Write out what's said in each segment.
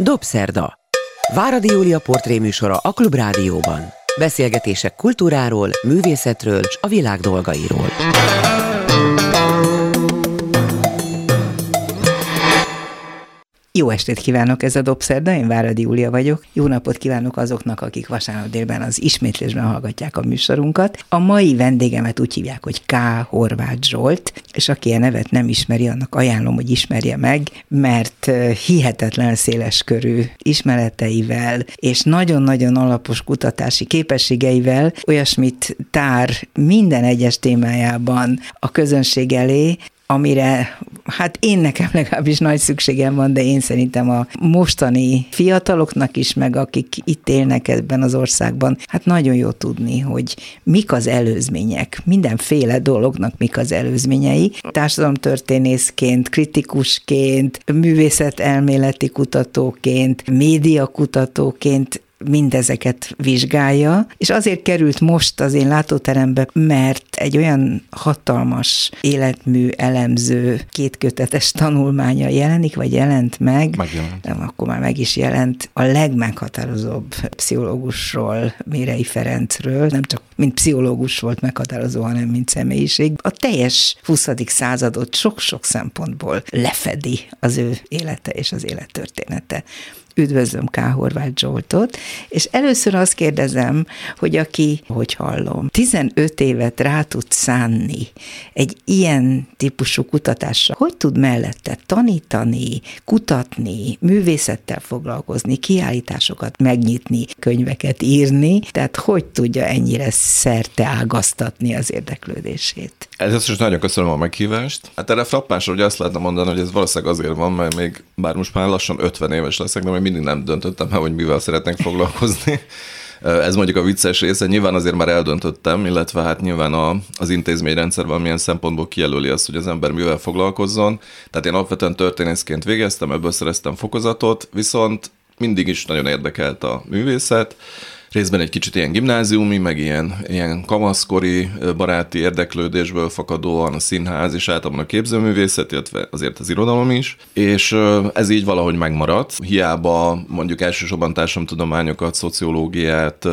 Dobszerda. Váradi Júlia portréműsora a Klubrádióban. Beszélgetések kultúráról, művészetről és a világ dolgairól. Jó estét kívánok, ez a Dobszerda, én Váradi Júlia vagyok. Jó napot kívánok azoknak, akik vasárnap délben az ismétlésben hallgatják a műsorunkat. A mai vendégemet úgy hívják, hogy K. Horváth Zsolt, és aki a nevet nem ismeri, annak ajánlom, hogy ismerje meg, mert hihetetlen széles körű ismereteivel és nagyon-nagyon alapos kutatási képességeivel olyasmit tár minden egyes témájában a közönség elé, amire hát én nekem legalábbis nagy szükségem van, de én szerintem a mostani fiataloknak is, meg akik itt élnek ebben az országban, hát nagyon jó tudni, hogy mik az előzmények, mindenféle dolognak mik az előzményei. Társadalomtörténészként, kritikusként, művészetelméleti kutatóként, médiakutatóként mindezeket vizsgálja, és azért került most az én látóterembe, mert egy olyan hatalmas életmű elemző kétkötetes tanulmánya jelenik, vagy jelent meg, Megjelent. nem, akkor már meg is jelent, a legmeghatározóbb pszichológusról, Mérei Ferencről, nem csak mint pszichológus volt meghatározó, hanem mint személyiség. A teljes 20. századot sok-sok szempontból lefedi az ő élete és az élettörténete üdvözlöm K. Horváth Zsoltot, és először azt kérdezem, hogy aki, hogy hallom, 15 évet rá tud szánni egy ilyen típusú kutatásra, hogy tud mellette tanítani, kutatni, művészettel foglalkozni, kiállításokat megnyitni, könyveket írni, tehát hogy tudja ennyire szerte ágaztatni az érdeklődését? Először is nagyon köszönöm a meghívást. Hát erre frappánsra, hogy azt lehetne mondani, hogy ez valószínűleg azért van, mert még, bár most már lassan 50 éves leszek, de még mindig nem döntöttem el, hogy mivel szeretnék foglalkozni. Ez mondjuk a vicces része. Nyilván azért már eldöntöttem, illetve hát nyilván a, az intézményrendszer valamilyen szempontból kijelöli azt, hogy az ember mivel foglalkozzon. Tehát én alapvetően történészként végeztem, ebből szereztem fokozatot, viszont mindig is nagyon érdekelt a művészet részben egy kicsit ilyen gimnáziumi, meg ilyen, ilyen kamaszkori baráti érdeklődésből fakadóan a színház és általában a képzőművészet, illetve azért az irodalom is, és ez így valahogy megmaradt. Hiába mondjuk elsősorban társadalomtudományokat, szociológiát,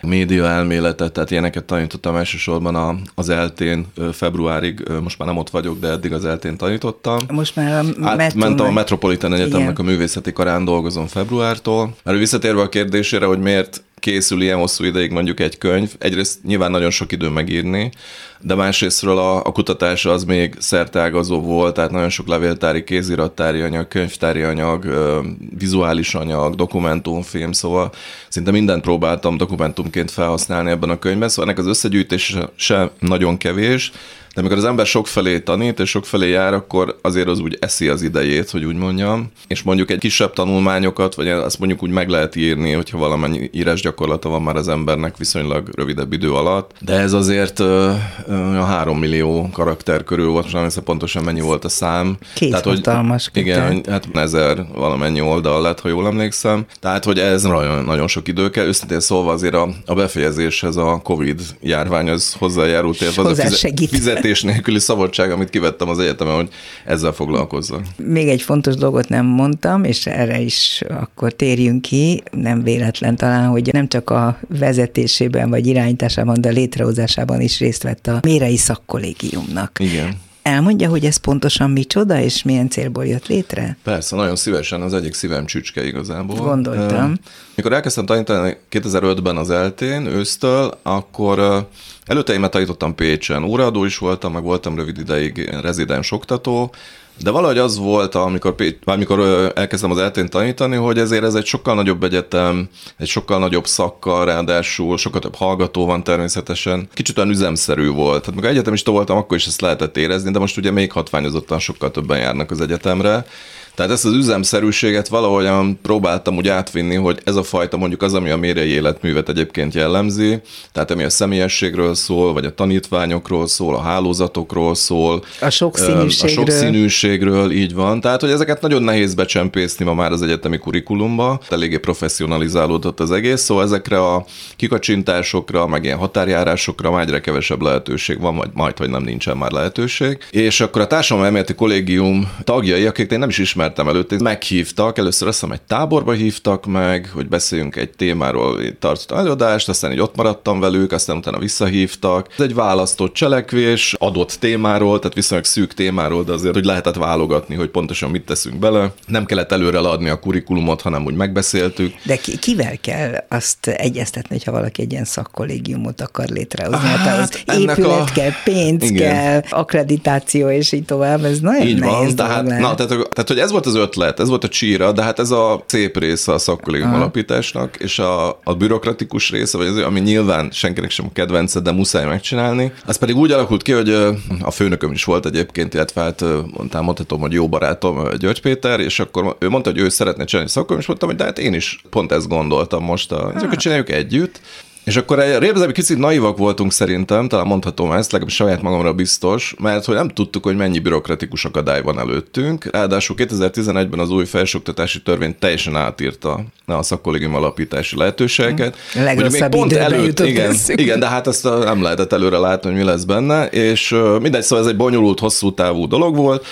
média elméletet, tehát ilyeneket tanítottam elsősorban az eltén februárig, most már nem ott vagyok, de eddig az eltén tanítottam. Most már a. Mentem a Metropolitan Egyetemnek Igen. a művészeti karán dolgozom februártól. Mert visszatérve a kérdésére, hogy miért készül ilyen hosszú ideig mondjuk egy könyv. Egyrészt nyilván nagyon sok idő megírni, de másrésztről a, a kutatás az még szertágazó volt, tehát nagyon sok levéltári, kézirattári anyag, könyvtári anyag, vizuális anyag, dokumentumfilm, szóval szinte mindent próbáltam dokumentumként felhasználni ebben a könyvben, szóval ennek az összegyűjtése sem nagyon kevés, de amikor az ember sokfelé tanít és sokfelé jár, akkor azért az úgy eszi az idejét, hogy úgy mondjam. És mondjuk egy kisebb tanulmányokat, vagy azt mondjuk úgy meg lehet írni, hogyha valamennyi írás gyakorlata van már az embernek viszonylag rövidebb idő alatt. De ez azért a három millió karakter körül volt, most nem hiszem pontosan mennyi volt a szám. Két Tehát, hogy, Igen, hát ezer valamennyi oldal lett, ha jól emlékszem. Tehát, hogy ez nagyon, nagyon sok idő kell. Őszintén szólva azért a, a befejezéshez a Covid járvány az hozzájárult, az a fizet, fizetés nélküli szabadság, amit kivettem az egyetemen, hogy ezzel foglalkozzak. Még egy fontos dolgot nem mondtam, és erre is akkor térjünk ki. Nem véletlen talán, hogy nem csak a vezetésében vagy irányításában, de a létrehozásában is részt vett a Mérei Szakkollégiumnak. Igen. Elmondja, hogy ez pontosan micsoda, és milyen célból jött létre? Persze, nagyon szívesen, az egyik szívem csücske igazából. Gondoltam. Mikor elkezdtem tanítani 2005-ben az eltén, ősztől, akkor előtte én tanítottam Pécsen, óraadó is voltam, meg voltam rövid ideig rezidens oktató, de valahogy az volt, amikor, amikor elkezdtem az eltén tanítani, hogy ezért ez egy sokkal nagyobb egyetem, egy sokkal nagyobb szakkal, ráadásul sokkal több hallgató van természetesen. Kicsit olyan üzemszerű volt. Tehát amikor egyetemista voltam, akkor is ezt lehetett érezni, de most ugye még hatványozottan sokkal többen járnak az egyetemre. Tehát ezt az üzemszerűséget valahogyan próbáltam úgy átvinni, hogy ez a fajta mondjuk az, ami a mérei életművet egyébként jellemzi, tehát ami a személyességről szól, vagy a tanítványokról szól, a hálózatokról szól. A sokszínűségről. A sokszínűségről, így van. Tehát, hogy ezeket nagyon nehéz becsempészni ma már az egyetemi kurikulumba, eléggé professzionalizálódott az egész, szóval ezekre a kikacsintásokra, meg ilyen határjárásokra már egyre kevesebb lehetőség van, vagy majd, hogy nem nincsen már lehetőség. És akkor a társadalmi elméleti kollégium tagjai, akik én nem is ismertem, ismertem előtt, meghívtak, először azt hiszem egy táborba hívtak meg, hogy beszéljünk egy témáról, tartottam előadást, aztán így ott maradtam velük, aztán utána visszahívtak. Ez egy választott cselekvés, adott témáról, tehát viszonylag szűk témáról, de azért, hogy lehetett válogatni, hogy pontosan mit teszünk bele. Nem kellett előre adni a kurikulumot, hanem úgy megbeszéltük. De ki, kivel kell azt egyeztetni, hogyha valaki egy ilyen szakkollégiumot akar létrehozni? Hát, hát az épület a... kell, pénz Igen. kell, akkreditáció, és így tovább. Ez nagyon így nehéz van, tehát, na, tehát, tehát, hogy ez volt az ötlet, ez volt a csíra, de hát ez a szép része a szakkollégium alapításnak, és a, a bürokratikus része, vagy az, ami nyilván senkinek sem kedvence, de muszáj megcsinálni. Az pedig úgy alakult ki, hogy a főnököm is volt egyébként, illetve hát mondtam, mondhatom, hogy jó barátom György Péter, és akkor ő mondta, hogy ő szeretne csinálni szakkollégium, és mondtam, hogy de hát én is pont ezt gondoltam most, a, ezeket csináljuk együtt. És akkor egy kicsit naivak voltunk szerintem, talán mondhatom ezt, legalábbis saját magamra biztos, mert hogy nem tudtuk, hogy mennyi bürokratikus akadály van előttünk. Ráadásul 2011-ben az új felsőoktatási törvény teljesen átírta a szakkollégium alapítási lehetőségeket. A legrosszabb pont előtt, igen, igen, de hát ezt nem lehetett előre látni, hogy mi lesz benne, és mindegy, szóval ez egy bonyolult, hosszú távú dolog volt,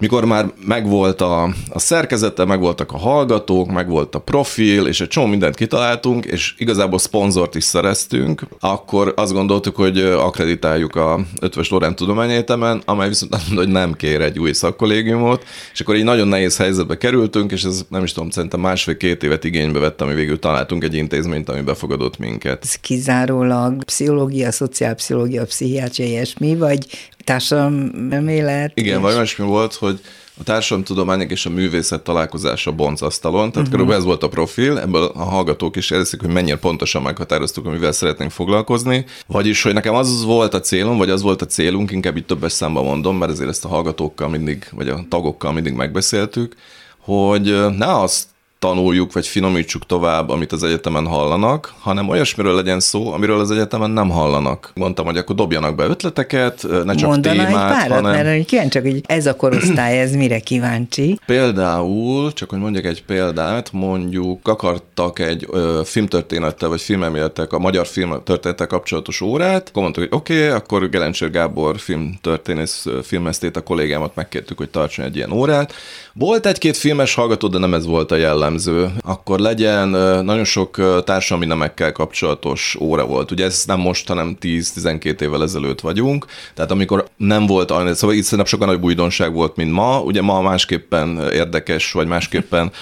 mikor már megvolt a, a szerkezete, megvoltak a hallgatók, megvolt a profil, és egy csomó mindent kitaláltunk, és igazából szponzort is szereztünk, akkor azt gondoltuk, hogy akreditáljuk a Ötvös Lorent Tudományegyetemen, amely viszont azt mondta, hogy nem kér egy új szakkollégiumot, és akkor így nagyon nehéz helyzetbe kerültünk, és ez nem is tudom, szerintem másfél-két évet igénybe vett, ami végül találtunk egy intézményt, ami befogadott minket. Ez kizárólag pszichológia, szociálpszichológia, pszichiátria, ilyesmi, vagy társadalmélet. Igen, és... vagy olyasmi volt, hogy a társadalomtudományok és a művészet találkozása boncasztalon, tehát uh-huh. körülbelül ez volt a profil, ebből a hallgatók is érzik, hogy mennyire pontosan meghatároztuk, amivel szeretnénk foglalkozni. Vagyis, hogy nekem az volt a célom, vagy az volt a célunk, inkább itt többes számban mondom, mert ezért ezt a hallgatókkal mindig, vagy a tagokkal mindig megbeszéltük, hogy ne azt tanuljuk, vagy finomítsuk tovább, amit az egyetemen hallanak, hanem olyasmiről legyen szó, amiről az egyetemen nem hallanak. Mondtam, hogy akkor dobjanak be ötleteket, ne csak Mondana témát, egy párat, hanem... mert kíváncsi, csak, hogy ez a korosztály, ez mire kíváncsi? Például, csak hogy mondjak egy példát, mondjuk akartak egy ö, filmtörténettel, vagy filmeméletek, a magyar filmtörténettel kapcsolatos órát, akkor mondtuk, hogy oké, okay, akkor Gelencsér Gábor filmtörténész, filmesztét, a kollégámat megkértük, hogy tartson egy ilyen órát. Volt egy-két filmes hallgató, de nem ez volt a jellem jellemző, akkor legyen nagyon sok társadalmi nemekkel kapcsolatos óra volt. Ugye ez nem most, hanem 10-12 évvel ezelőtt vagyunk, tehát amikor nem volt, szóval itt szerintem sokkal nagyobb újdonság volt, mint ma. Ugye ma másképpen érdekes, vagy másképpen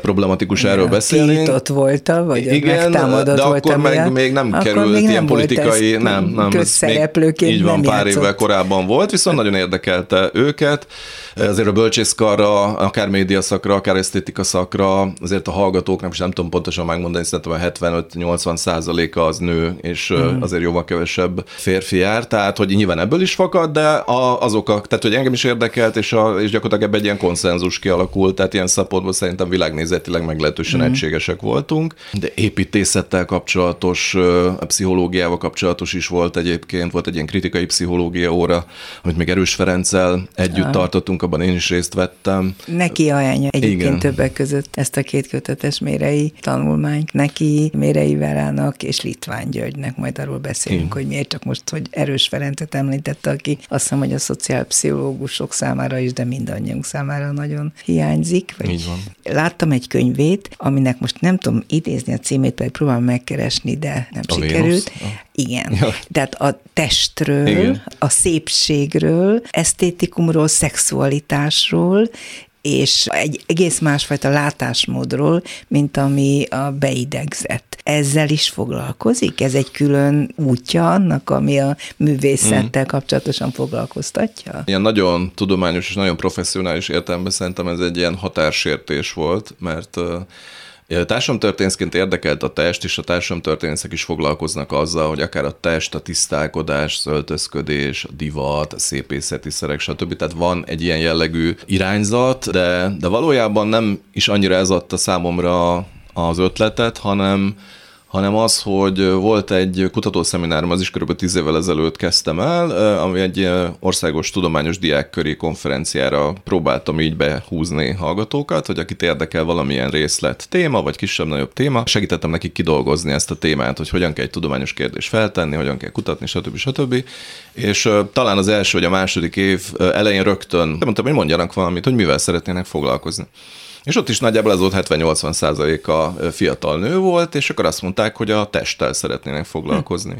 problematikus erről ja, beszélni. ott volt, vagy Igen, de akkor meg még nem akkor került még nem ilyen politikai, nem, nem, közszereplőként így van, pár játszott. évvel korábban volt, viszont nagyon érdekelte őket. Azért a bölcsészkarra, akár média szakra, akár esztétika szakra, azért a hallgatóknak, most nem tudom pontosan megmondani, szerintem a 75-80 százaléka az nő, és mm. azért jóval kevesebb férfi jár, tehát hogy nyilván ebből is fakad, de a, azok a, tehát hogy engem is érdekelt, és, a, és gyakorlatilag ebben egy ilyen konszenzus kialakult, tehát ilyen szempontból szerintem világ világnézetileg meglehetősen mm. egységesek voltunk, de építészettel kapcsolatos, a pszichológiával kapcsolatos is volt egyébként, volt egy ilyen kritikai pszichológia óra, amit még Erős Ferenccel együtt ah. tartottunk, abban én is részt vettem. Neki ajánlja egyébként Igen. többek között ezt a két kötetes mérei tanulmányt, neki Mérei Verának és Litván Györgynek, majd arról beszélünk, Igen. hogy miért csak most, hogy Erős Ferencet említette, aki azt hiszem, hogy a szociálpszichológusok számára is, de mindannyiunk számára nagyon hiányzik. Vagy Így van. Lát, láttam egy könyvét, aminek most nem tudom idézni a címét, pedig próbálom megkeresni, de nem a sikerült. Vénusz? Igen. Ja. Tehát a testről, Igen. a szépségről, esztétikumról, szexualitásról, és egy egész másfajta látásmódról, mint ami a beidegzett. Ezzel is foglalkozik? Ez egy külön útja annak, ami a művészettel mm. kapcsolatosan foglalkoztatja? Ilyen nagyon tudományos és nagyon professzionális értelemben szerintem ez egy ilyen határsértés volt, mert Társadalomtörténészként érdekelt a test, és a társadalomtörténészek is foglalkoznak azzal, hogy akár a test, a tisztálkodás, szöltözködés, a divat, a szépészeti szerek, stb. Tehát van egy ilyen jellegű irányzat, de, de valójában nem is annyira ez adta számomra az ötletet, hanem hanem az, hogy volt egy kutatószeminárom, az is kb. 10 évvel ezelőtt kezdtem el, ami egy országos tudományos diákköri konferenciára próbáltam így behúzni hallgatókat, hogy akit érdekel valamilyen részlet téma, vagy kisebb-nagyobb téma, segítettem nekik kidolgozni ezt a témát, hogy hogyan kell egy tudományos kérdést feltenni, hogyan kell kutatni, stb. stb. És talán az első vagy a második év elején rögtön mondtam, hogy mondjanak valamit, hogy mivel szeretnének foglalkozni. És ott is nagyjából ez volt 70-80 százaléka fiatal nő volt, és akkor azt mondták, hogy a testtel szeretnének foglalkozni. Hm.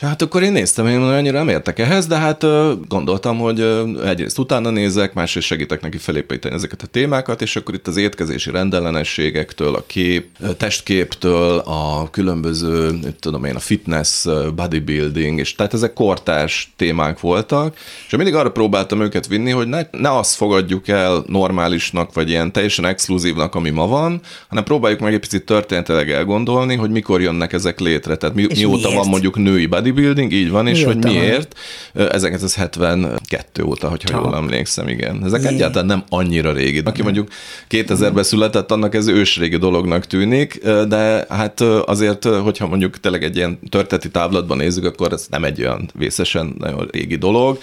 Hát akkor én néztem, én annyira nem értek ehhez, de hát gondoltam, hogy egyrészt utána nézek, másrészt segítek neki felépíteni ezeket a témákat, és akkor itt az étkezési rendellenességektől, a kép, testképtől, a különböző, tudom én, a fitness, bodybuilding, és tehát ezek kortás témák voltak, és mindig arra próbáltam őket vinni, hogy ne, ne azt fogadjuk el normálisnak, vagy ilyen teljesen exkluzívnak, ami ma van, hanem próbáljuk meg egy picit történetileg elgondolni, hogy mikor jönnek ezek létre. Tehát mi, mióta miért? van mondjuk női body bodybuilding, így van, és hogy miért. Van? 1972 óta, hogyha Csak. jól emlékszem, igen. Ezek Jé. egyáltalán nem annyira régi. Aki mondjuk 2000-ben született, annak ez ősrégi dolognak tűnik, de hát azért, hogyha mondjuk tényleg egy ilyen történeti távlatban nézzük, akkor ez nem egy olyan vészesen nagyon régi dolog.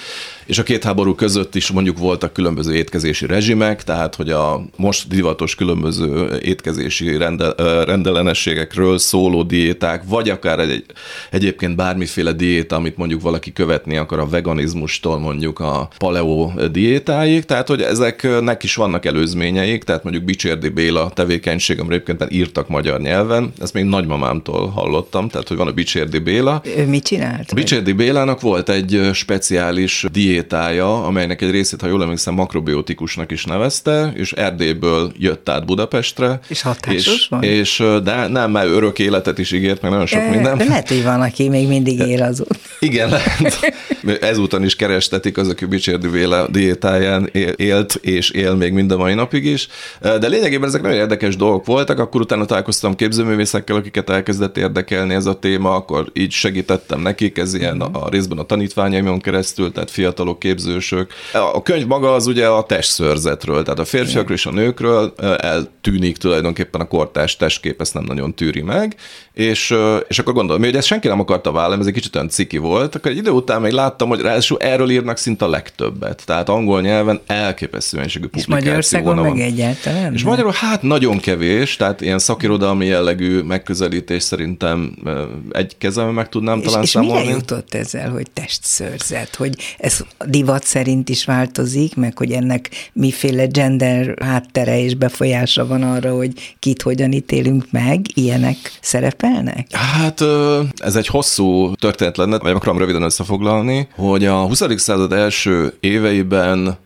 És a két háború között is mondjuk voltak különböző étkezési rezsimek, tehát hogy a most divatos különböző étkezési rendel, rendellenességekről szóló diéták, vagy akár egy, egyébként bármiféle diéta, amit mondjuk valaki követni akar a veganizmustól mondjuk a paleo diétáig, tehát hogy ezeknek is vannak előzményeik, tehát mondjuk Bicsérdi Béla tevékenységem egyébként írtak magyar nyelven, ezt még nagymamámtól hallottam, tehát hogy van a Bicsérdi Béla. Ő mit csinált? Bicsérdi Bélának volt egy speciális diéta, diétája, amelynek egy részét, ha jól emlékszem, makrobiotikusnak is nevezte, és Erdélyből jött át Budapestre. És hatásos és, van? És, de nem, mert örök életet is ígért, meg nagyon sok e, minden. De lehet, hogy van, aki még mindig él azon. Igen, lehet. Ezúton is kerestetik az, aki Bicsérdi diétáján élt, és él még mind a mai napig is. De lényegében ezek nagyon érdekes dolgok voltak, akkor utána találkoztam képzőművészekkel, akiket elkezdett érdekelni ez a téma, akkor így segítettem nekik, ez ilyen a, a részben a tanítványaimon keresztül, tehát fiatal fiatalok, képzősök. A könyv maga az ugye a testszörzetről, tehát a férfiakról és a nőkről eltűnik tulajdonképpen a kortás testkép, ezt nem nagyon tűri meg, és, és akkor gondolom, hogy ezt senki nem akarta vállalni, ez egy kicsit olyan ciki volt, akkor egy idő után még láttam, hogy ráadásul erről írnak szinte a legtöbbet. Tehát angol nyelven elképesztő mennyiségű publikáció És Magyarországon van. meg egyáltalán? És magyarul hát nagyon kevés, tehát ilyen szakirodalmi jellegű megközelítés szerintem egy kezemben meg tudnám és, talán és számolni. És jutott ezzel, hogy testszörzet, hogy ez divat szerint is változik, meg hogy ennek miféle gender háttere és befolyása van arra, hogy kit hogyan ítélünk meg, ilyenek szerepelnek? Hát ez egy hosszú történet lenne, vagy akarom röviden összefoglalni, hogy a 20. század első éveiben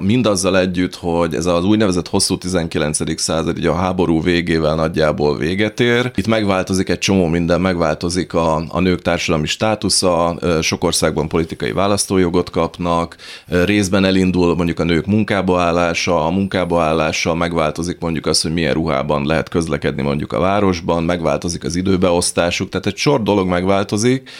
Mindazzal együtt, hogy ez az úgynevezett hosszú 19. század, ugye a háború végével nagyjából véget ér. Itt megváltozik egy csomó minden, megváltozik a, a nők társadalmi státusza, sok országban politikai választójogot kapnak, részben elindul mondjuk a nők munkába állása, a munkába állása megváltozik mondjuk az, hogy milyen ruhában lehet közlekedni mondjuk a városban, megváltozik az időbeosztásuk, tehát egy sor dolog megváltozik,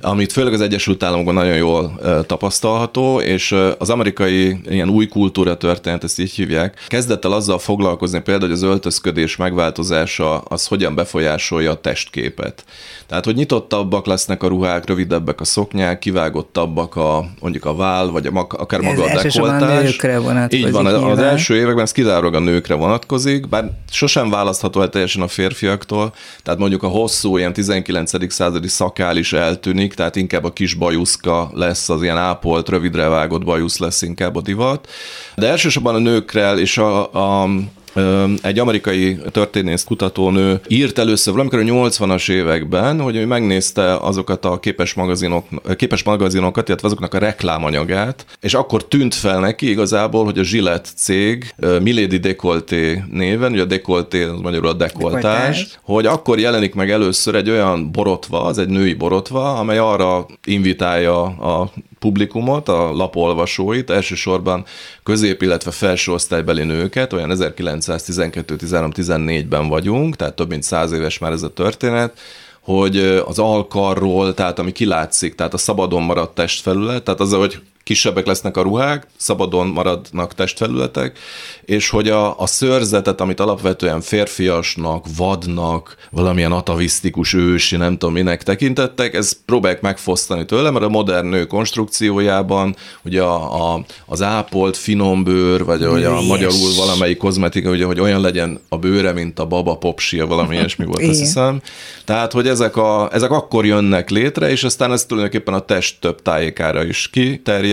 amit főleg az Egyesült Államokban nagyon jól tapasztalható, és az amerikai ilyen új kultúra történet, ezt így hívják, kezdett el azzal foglalkozni például, hogy az öltözködés megváltozása az hogyan befolyásolja a testképet. Tehát, hogy nyitottabbak lesznek a ruhák, rövidebbek a szoknyák, kivágottabbak a, mondjuk a váll, vagy a, akár maga ez a dekoltás. nőkre vonatkozik. Így van, nyilván. az első években ez kizárólag a nőkre vonatkozik, bár sosem választható el teljesen a férfiaktól, tehát mondjuk a hosszú, ilyen 19. századi szakál is eltűnik, tehát inkább a kis bajuszka lesz, az ilyen ápolt, rövidre vágott bajusz lesz inkább a divat. De elsősorban a nőkre és a, a egy amerikai történész kutatónő írt először valamikor a 80-as években, hogy ő megnézte azokat a képes, magazinok, képes magazinokat, illetve azoknak a reklámanyagát, és akkor tűnt fel neki igazából, hogy a Gillette cég Milady Decolté néven, ugye a dekolté az magyarul a dekoltás, dekoltás, hogy akkor jelenik meg először egy olyan borotva, az egy női borotva, amely arra invitálja a publikumot, a lapolvasóit, elsősorban közép, illetve felső osztálybeli nőket, olyan 1912-13-14-ben vagyunk, tehát több mint száz éves már ez a történet, hogy az alkarról, tehát ami kilátszik, tehát a szabadon maradt testfelület, tehát az, hogy kisebbek lesznek a ruhák, szabadon maradnak testfelületek, és hogy a, a szörzetet, amit alapvetően férfiasnak, vadnak, valamilyen atavisztikus ősi, nem tudom minek tekintettek, ez próbálják megfosztani tőle, mert a modern nő konstrukciójában ugye a, a, az ápolt finombőr, vagy hogy a magyarul valamelyik kozmetika, ugye, hogy olyan legyen a bőre, mint a baba popsia, valami ilyesmi volt, azt hiszem. Tehát, hogy ezek, a, ezek akkor jönnek létre, és aztán ez tulajdonképpen a test több tájékára is kiterjed,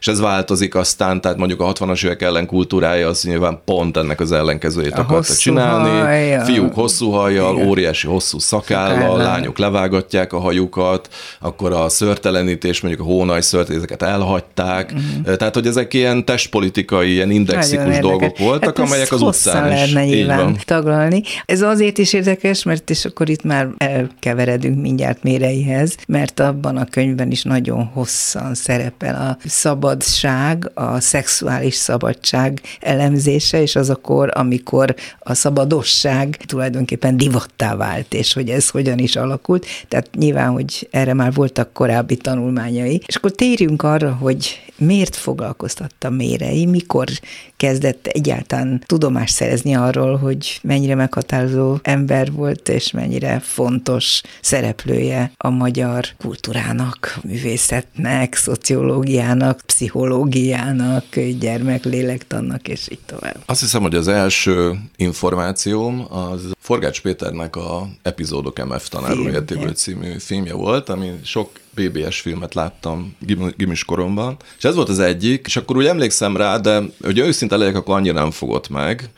és ez változik aztán, tehát mondjuk a 60-as évek ellen kultúrája az nyilván pont ennek az ellenkezőjét akarta csinálni. Hajjal. Fiúk hosszú hajjal, Igen. óriási hosszú szakállal, Szakállal. lányok levágatják a hajukat, akkor a szörtelenítés, mondjuk a hónaj szört, ezeket elhagyták. Uh-huh. Tehát, hogy ezek ilyen testpolitikai, ilyen indexikus dolgok voltak, hát amelyek az utcán is. lehetne nyilván taglalni. Ez azért is érdekes, mert és akkor itt már elkeveredünk mindjárt méreihez, mert abban a könyvben is nagyon hosszan szerepel szabadság, a szexuális szabadság elemzése, és az a kor, amikor a szabadosság tulajdonképpen divattá vált, és hogy ez hogyan is alakult. Tehát nyilván, hogy erre már voltak korábbi tanulmányai. És akkor térjünk arra, hogy miért foglalkoztatta Mérei, mikor kezdett egyáltalán tudomást szerezni arról, hogy mennyire meghatározó ember volt, és mennyire fontos szereplője a magyar kultúrának, művészetnek, szociológiának, pszichológiának, gyermeklélektannak, és így tovább. Azt hiszem, hogy az első információm az Forgács Péternek a Epizódok MF tanáró című filmje volt, ami sok BBS filmet láttam gimis koromban, és ez volt az egyik, és akkor úgy emlékszem rá, de hogy őszinte legyek, akkor annyira nem fogott meg,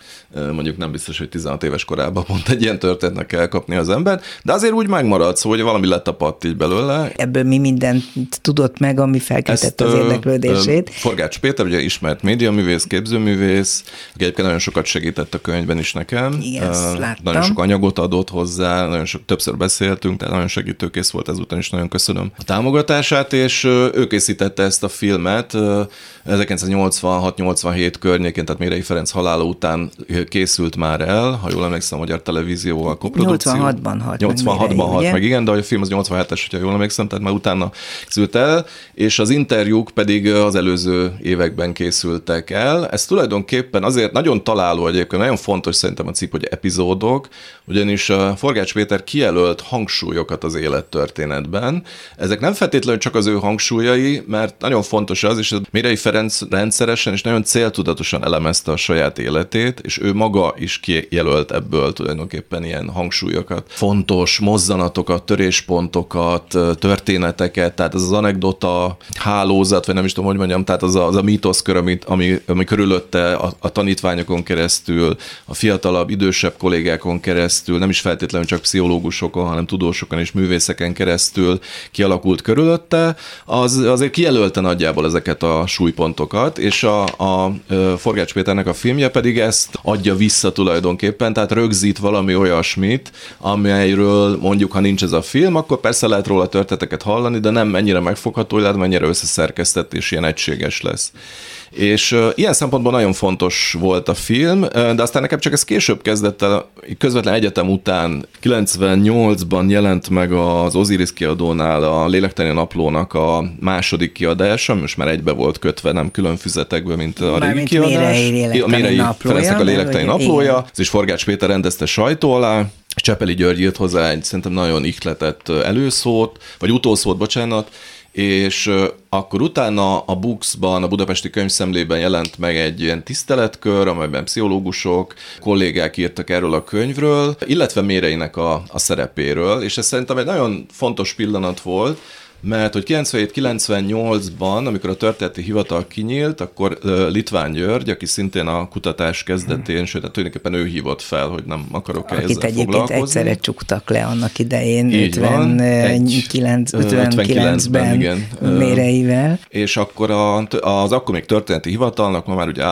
mondjuk nem biztos, hogy 16 éves korában pont egy ilyen történetnek kell kapni az ember, de azért úgy megmaradt, szóval hogy valami letapadt így belőle. Ebből mi mindent tudott meg, ami felkeltette az érdeklődését? Forgács Péter, ugye ismert médiaművész, képzőművész, aki egyébként nagyon sokat segített a könyvben is nekem. Igen, uh, Nagyon sok anyagot adott hozzá, nagyon sok, többször beszéltünk, tehát nagyon segítőkész volt ezután is, nagyon köszönöm a támogatását, és ő készítette ezt a filmet 1986-87 környékén, tehát Mérei Ferenc halála után készült már el, ha jól emlékszem, Magyar Televízióval koprodukció. 86-ban halt 86-ban halt ugye? meg, igen, de a film az 87-es, ha jól emlékszem, tehát már utána készült el, és az interjúk pedig az előző években készültek el. Ez tulajdonképpen azért nagyon találó egyébként, nagyon fontos szerintem a cikk, hogy epizódok, ugyanis a Forgács Péter kijelölt hangsúlyokat az élettörténetben. Ezek nem feltétlenül csak az ő hangsúlyai, mert nagyon fontos az, és Mérei Ferenc rendszeresen és nagyon céltudatosan elemezte a saját életét, és ő maga is kijelölt ebből tulajdonképpen ilyen hangsúlyokat. Fontos mozzanatokat, töréspontokat, történeteket, tehát ez az anekdota hálózat, vagy nem is tudom, hogy mondjam, tehát az a, az a mítoszkör, ami, ami, ami körülötte a, a tanítványokon keresztül, a fiatalabb, idősebb kollégákon keresztül, nem is feltétlenül csak pszichológusokon, hanem tudósokon és művészeken keresztül kialakult körülötte, az azért kijelölte nagyjából ezeket a súlypontokat, és a, a Forgács Péternek a filmje pedig ezt adja vissza tulajdonképpen, tehát rögzít valami olyasmit, amelyről mondjuk, ha nincs ez a film, akkor persze lehet róla történeteket hallani, de nem mennyire megfogható, illetve mennyire összeszerkesztett és ilyen egységes lesz. És ilyen szempontból nagyon fontos volt a film, de aztán nekem csak ez később kezdett el, közvetlen egyetem után 98-ban jelent meg az Osiris kiadónál a Lélektani Naplónak a második kiadása, most már egybe volt kötve, nem külön füzetekből, mint a régi kiadás. Mérei Ferencnek a Lélektani Naplója, ez is Forgács Péter rendezte sajtó alá, Csepeli György írt hozzá egy szerintem nagyon ihletett előszót, vagy utószót, bocsánat, és akkor utána a Books-ban, a Budapesti Könyvszemlében jelent meg egy ilyen tiszteletkör, amelyben pszichológusok, kollégák írtak erről a könyvről, illetve Méreinek a, a szerepéről, és ez szerintem egy nagyon fontos pillanat volt, mert hogy 97-98-ban, amikor a történeti hivatal kinyílt, akkor Litván György, aki szintén a kutatás kezdetén, hmm. sőt, hát tulajdonképpen ő hívott fel, hogy nem akarok -e ezzel egyébként egyszerre csuktak le annak idején, 59, 59-ben igen. méreivel. És akkor a, az akkor még történeti hivatalnak, ma már ugye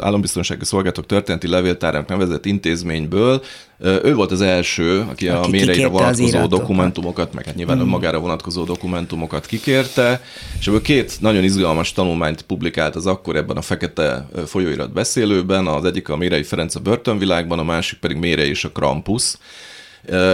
állambiztonsági szolgálatok történeti levéltárnak nevezett intézményből ő volt az első, aki, aki a méreire vonatkozó dokumentumokat, meg hát nyilván hmm. magára vonatkozó dokumentumokat kikérte, és ebből két nagyon izgalmas tanulmányt publikált az akkor ebben a fekete folyóirat beszélőben, az egyik a Mérei Ferenc a börtönvilágban, a másik pedig Mérei és a Krampus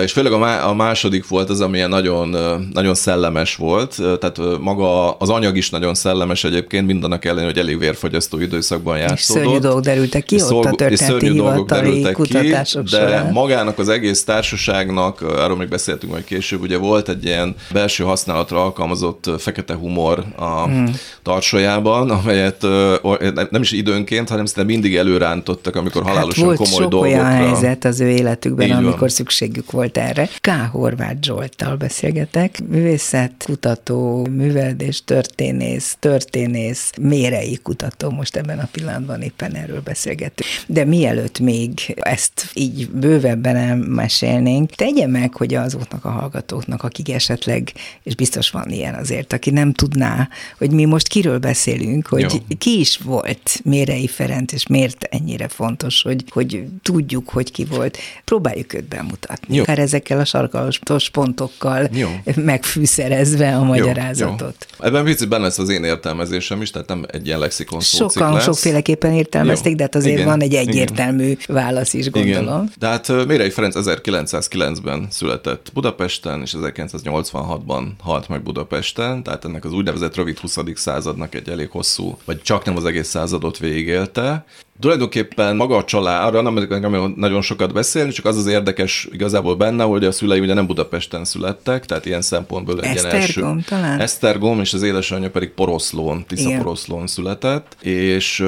És főleg a második volt az, ami nagyon, nagyon szellemes volt, tehát maga az anyag is nagyon szellemes egyébként, mindannak ellenére, hogy elég vérfogyasztó időszakban játszódott. És szörnyű dolgok derültek ki, ott a történeti hivatali kutatások ki, de során. magának az egész társaságnak, arról még beszéltünk majd később, ugye volt egy ilyen belső használatra alkalmazott fekete humor a hmm. tarsajában, amelyet nem is időnként, hanem szinte mindig előrántottak, amikor hát halálosan volt komoly sok dolgokra. olyan helyzet az ő életükben, Így amikor van. szükségük volt erre. K. Horváth Zsolttal beszélgetek, művészet, kutató, műveldés, történész, történész, mérei kutató, most ebben a pillanatban éppen erről beszélgetünk. De mielőtt még ezt így bővebben elmesélnénk, tegye meg, hogy azoknak a hallgatóknak, akik esetleg, és biztos van ilyen azért, aki nem tudná, hogy mi most kiről beszélünk, hogy Jó. ki is volt Mérei Ferenc, és miért ennyire fontos, hogy, hogy tudjuk, hogy ki volt. Próbáljuk őt bemutatni. Jó. Akár ezekkel a sarkalos pontokkal Jó. megfűszerezve a magyarázatot. Jó. Jó. Ebben picit benne lesz az én értelmezésem is, tehát nem egy ilyen lexikon Sokan lesz. sokféleképpen értelmezték, Jó. de hát azért Igen. van egy egyértelmű Igen. válasz is, gondolom. Igen. De hát Mérei Ferenc 1909-ben született Budapesten, és 1986-ban halt meg Budapesten, tehát ennek az úgynevezett rövid 20. századnak egy elég hosszú, vagy csak nem az egész századot végélte, Tulajdonképpen maga a család, arra nem, nem nagyon sokat beszélni, csak az az érdekes igazából benne, hogy a szülei ugye nem Budapesten születtek, tehát ilyen szempontból egy ilyen első. talán? Esztergom, és az édesanyja pedig Poroszlón, Tisza Igen. Poroszlón született, és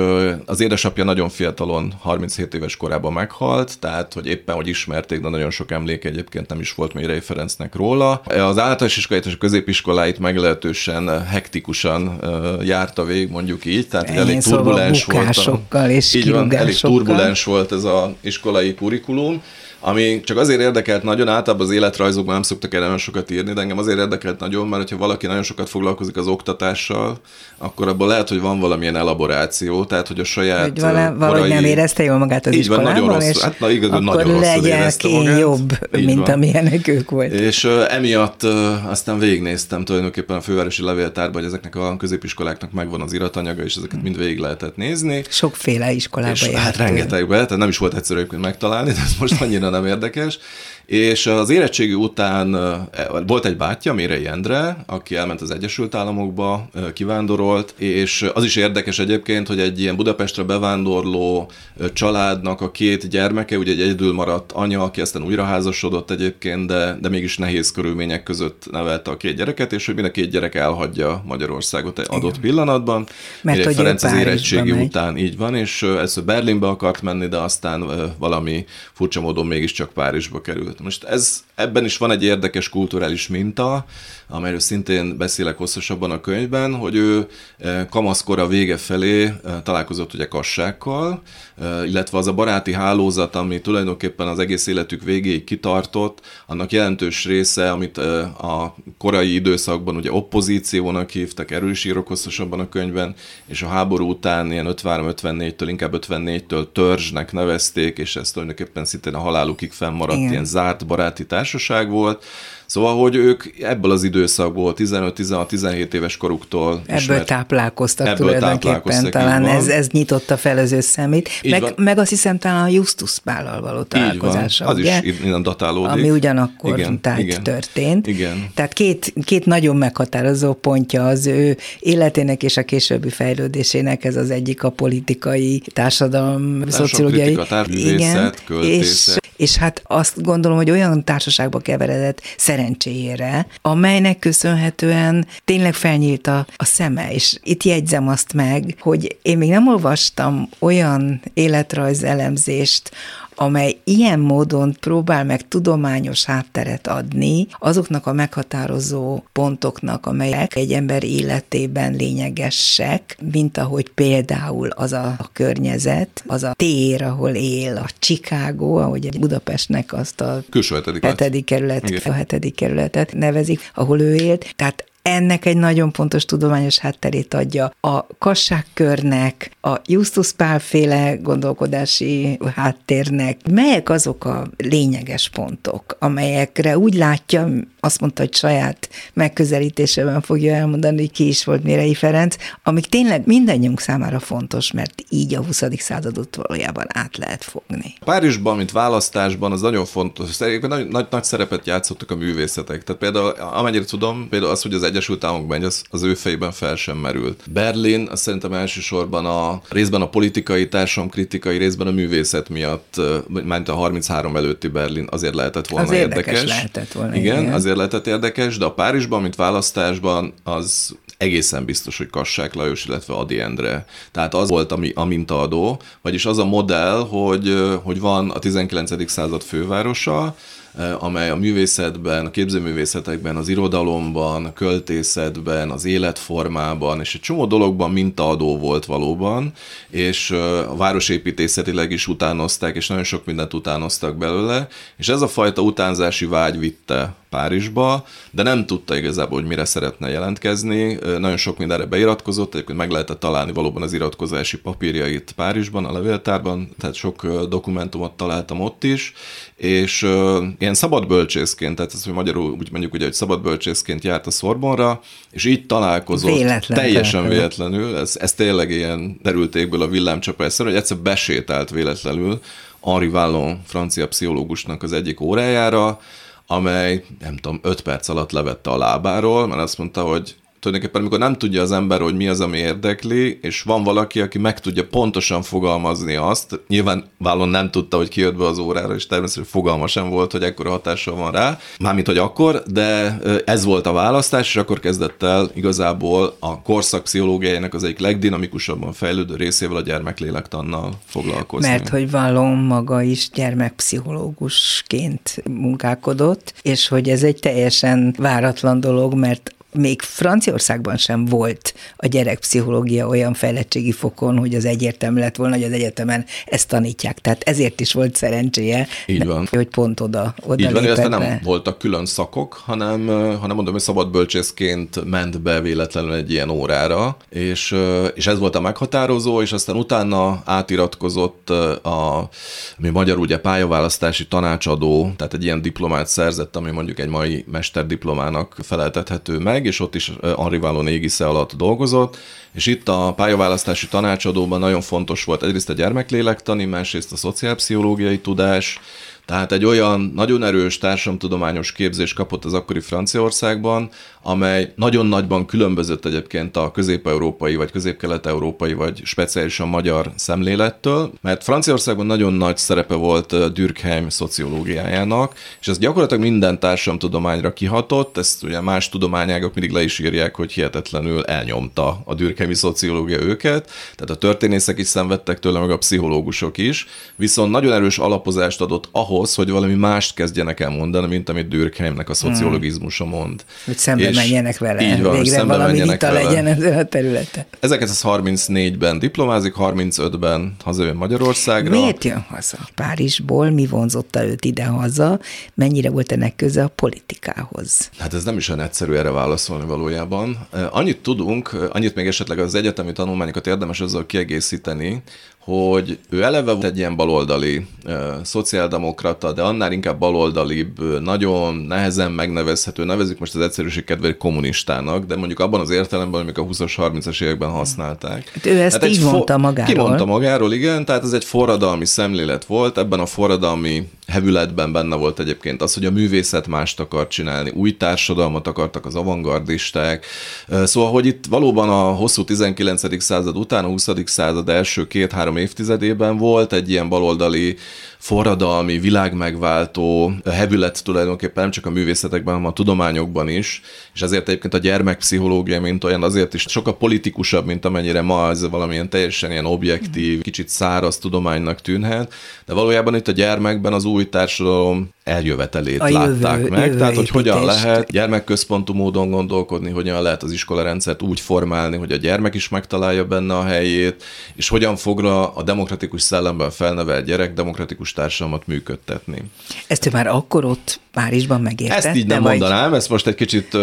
az édesapja nagyon fiatalon, 37 éves korában meghalt, tehát hogy éppen, hogy ismerték, de nagyon sok emlék egyébként nem is volt Mérei Ferencnek róla. Az általános iskoláit és a középiskoláit meglehetősen hektikusan járta végig, mondjuk így, tehát elég szóval turbulens volt. és így van, elég turbulens volt ez a iskolai kurikulum, ami csak azért érdekelt nagyon, általában az életrajzokban nem szoktak el nagyon sokat írni, de engem azért érdekelt nagyon, mert ha valaki nagyon sokat foglalkozik az oktatással, akkor abban lehet, hogy van valamilyen elaboráció, tehát hogy a saját hogy vala, korai... valahogy nem érezte jól magát az így van, nagyon rossz, és hát na, igaz, akkor nagyon legyen ki jobb, így mint van. amilyenek ők volt. És uh, emiatt uh, aztán végignéztem tulajdonképpen a fővárosi levéltárban, hogy ezeknek a középiskoláknak megvan az iratanyaga, és ezeket mind végig lehetett nézni. Sokféle iskolába és, Hát rengetegbe, tehát nem is volt egyszerű megtalálni, de ez most annyira nem érdekes. És az érettségi után e, volt egy bátyja, Mérei Endre, aki elment az Egyesült Államokba, kivándorolt, és az is érdekes egyébként, hogy egy ilyen Budapestre bevándorló családnak a két gyermeke, ugye egy egyedül maradt anya, aki aztán újraházasodott egyébként, de, de mégis nehéz körülmények között nevelte a két gyereket, és hogy mind a két gyerek elhagyja Magyarországot egy adott pillanatban. Mert hogy Ferenc az érettségi megy. után így van, és először Berlinbe akart menni, de aztán valami furcsa módon mégiscsak Párizsba került. Most ez, ebben is van egy érdekes kulturális minta, amelyről szintén beszélek hosszasabban a könyvben, hogy ő eh, kamaszkora vége felé eh, találkozott ugye kassákkal, eh, illetve az a baráti hálózat, ami tulajdonképpen az egész életük végéig kitartott, annak jelentős része, amit a korai időszakban ugye oppozíciónak hívtak, erős írok hosszasabban a könyvben, és a háború után ilyen 53-54-től, inkább 54-től törzsnek nevezték, és ez tulajdonképpen szintén a halálukig fennmaradt Igen. ilyen zárt baráti társaság volt, Szóval, hogy ők ebből az időszakból, 15-16-17 éves koruktól Ebből ismert, táplálkoztak ebből tulajdonképpen, talán ez, ez nyitotta fel az ő szemét. Meg, meg azt hiszem talán a Justus Pállal való találkozása, van, az ugye? is innen datálódik. Ami ugyanakkor igen, igen, történt. Igen. Tehát két, két nagyon meghatározó pontja az ő életének és a későbbi fejlődésének, ez az egyik a politikai, társadalom, szociológiai. Igen, és, és hát azt gondolom, hogy olyan társaságba keveredett, szerencséjére, amelynek köszönhetően tényleg felnyílt a, a szeme, és itt jegyzem azt meg, hogy én még nem olvastam olyan életrajz elemzést, amely ilyen módon próbál meg tudományos hátteret adni azoknak a meghatározó pontoknak, amelyek egy ember életében lényegesek, mint ahogy például az a, környezet, az a tér, ahol él, a Chicago, ahogy egy Budapestnek azt a hetedik, hetedik kerület, a hetedik kerületet nevezik, ahol ő élt. Tehát ennek egy nagyon fontos tudományos hátterét adja a kasságkörnek, a Justus Pál féle gondolkodási háttérnek. Melyek azok a lényeges pontok, amelyekre úgy látja azt mondta, hogy saját megközelítésében fogja elmondani, hogy ki is volt Mérei Ferenc, amik tényleg mindannyiunk számára fontos, mert így a 20. századot valójában át lehet fogni. Párizsban, mint választásban, az nagyon fontos. Szerintem nagy, nagy, nagy szerepet játszottak a művészetek. Tehát például, amennyire tudom, például az, hogy az Egyesült Államokban az, az ő fejében fel sem merült. Berlin, azt szerintem elsősorban a részben a politikai, társadalomkritikai, részben a művészet miatt, mint a 33 előtti Berlin azért lehetett volna az érdekes. érdekes. lehetett volna. Igen, igen, azért lehetett érdekes, de a Párizsban, mint választásban, az egészen biztos, hogy Kassák Lajos, illetve Adi Endre. Tehát az volt ami, a mintaadó, vagyis az a modell, hogy, hogy van a 19. század fővárosa, amely a művészetben, a képzőművészetekben, az irodalomban, a költészetben, az életformában, és egy csomó dologban mintaadó volt valóban, és a városépítészetileg is utánozták, és nagyon sok mindent utánoztak belőle, és ez a fajta utánzási vágy vitte Párizsba, de nem tudta igazából, hogy mire szeretne jelentkezni. Nagyon sok mindenre beiratkozott, egyébként meg lehetett találni valóban az iratkozási papírjait Párizsban, a levéltárban, tehát sok dokumentumot találtam ott is, és ilyen szabad bölcsészként, tehát ez, hogy magyarul úgy mondjuk, ugye, hogy szabad bölcsészként járt a Szorbonra, és így találkozott, Véletlen teljesen véletlenül, ez, ez tényleg ilyen derültékből a villámcsapásszerű, hogy egyszer besétált véletlenül Henri Vallon francia pszichológusnak az egyik órájára, amely nem tudom, öt perc alatt levette a lábáról, mert azt mondta, hogy tulajdonképpen amikor nem tudja az ember, hogy mi az, ami érdekli, és van valaki, aki meg tudja pontosan fogalmazni azt, nyilván Vállon nem tudta, hogy kijött be az órára, és természetesen fogalma sem volt, hogy ekkora hatással van rá, mármint, hogy akkor, de ez volt a választás, és akkor kezdett el igazából a korszak pszichológiájának az egyik legdinamikusabban fejlődő részével a gyermeklélektannal foglalkozni. Mert hogy Vallon maga is gyermekpszichológusként munkálkodott, és hogy ez egy teljesen váratlan dolog, mert még Franciaországban sem volt a gyerekpszichológia olyan fejlettségi fokon, hogy az egyértelmű lett volna, hogy az egyetemen ezt tanítják. Tehát ezért is volt szerencséje, Így van. hogy pont oda, oda Így van, be. nem voltak külön szakok, hanem, hanem mondom, hogy szabad bölcsészként ment be véletlenül egy ilyen órára, és, és ez volt a meghatározó, és aztán utána átiratkozott a, mi magyarul ugye pályaválasztási tanácsadó, tehát egy ilyen diplomát szerzett, ami mondjuk egy mai mesterdiplomának feleltethető meg, és ott is Henri Vallon égisze alatt dolgozott, és itt a pályaválasztási tanácsadóban nagyon fontos volt egyrészt a gyermeklélektani, másrészt a szociálpszichológiai tudás, tehát egy olyan nagyon erős társadalomtudományos képzés kapott az akkori Franciaországban, amely nagyon nagyban különbözött egyébként a közép-európai, vagy közép-kelet-európai, vagy speciálisan magyar szemlélettől, mert Franciaországban nagyon nagy szerepe volt Durkheim szociológiájának, és ez gyakorlatilag minden társadalomtudományra kihatott, ezt ugye más tudományágok mindig le is írják, hogy hihetetlenül elnyomta a Durkheimi szociológia őket, tehát a történészek is szenvedtek tőle, meg a pszichológusok is, viszont nagyon erős alapozást adott ahhoz, hogy valami mást kezdjenek el mondani, mint amit Durkheimnek a szociologizmusa mond. Hogy szembe És menjenek vele. Így van, Végre szembe valami menjenek vita vele. legyen ezen a területen. 1934-ben diplomázik, 35-ben hazajön Magyarországra. Miért jön haza? Párizsból mi vonzotta őt ide-haza? Mennyire volt ennek köze a politikához? Hát ez nem is olyan egyszerű erre válaszolni valójában. Annyit tudunk, annyit még esetleg az egyetemi tanulmányokat érdemes azzal kiegészíteni, hogy ő eleve volt egy ilyen baloldali uh, szociáldemokrata, de annál inkább baloldalibb, nagyon nehezen megnevezhető, nevezzük most az egyszerűség kedvéért kommunistának, de mondjuk abban az értelemben, amik a 20-as, 30-as években használták. Hát ő ezt így mondta magáról. Kimondta magáról, igen, tehát ez egy forradalmi szemlélet volt, ebben a forradalmi hevületben benne volt egyébként az, hogy a művészet mást akar csinálni, új társadalmat akartak az avantgardisták. Szóval, hogy itt valóban a hosszú 19. század után, a 20. század első két-három évtizedében volt egy ilyen baloldali forradalmi, világmegváltó hevület tulajdonképpen nem csak a művészetekben, hanem a tudományokban is, és ezért egyébként a gyermekpszichológia, mint olyan, azért is sokkal politikusabb, mint amennyire ma ez valamilyen teljesen ilyen objektív, kicsit száraz tudománynak tűnhet, de valójában itt a gyermekben az új társadalom eljövetelét A jövő- látták meg, jövő tehát hogy hogyan lehet gyermekközpontú módon gondolkodni, hogyan lehet az iskolarendszert úgy formálni, hogy a gyermek is megtalálja benne a helyét, és hogyan fogra a demokratikus szellemben felnevelt gyerek demokratikus társadalmat működtetni. Ezt ő már akkor ott Párizsban megértette? Ezt így nem vagy... mondanám, ezt most egy kicsit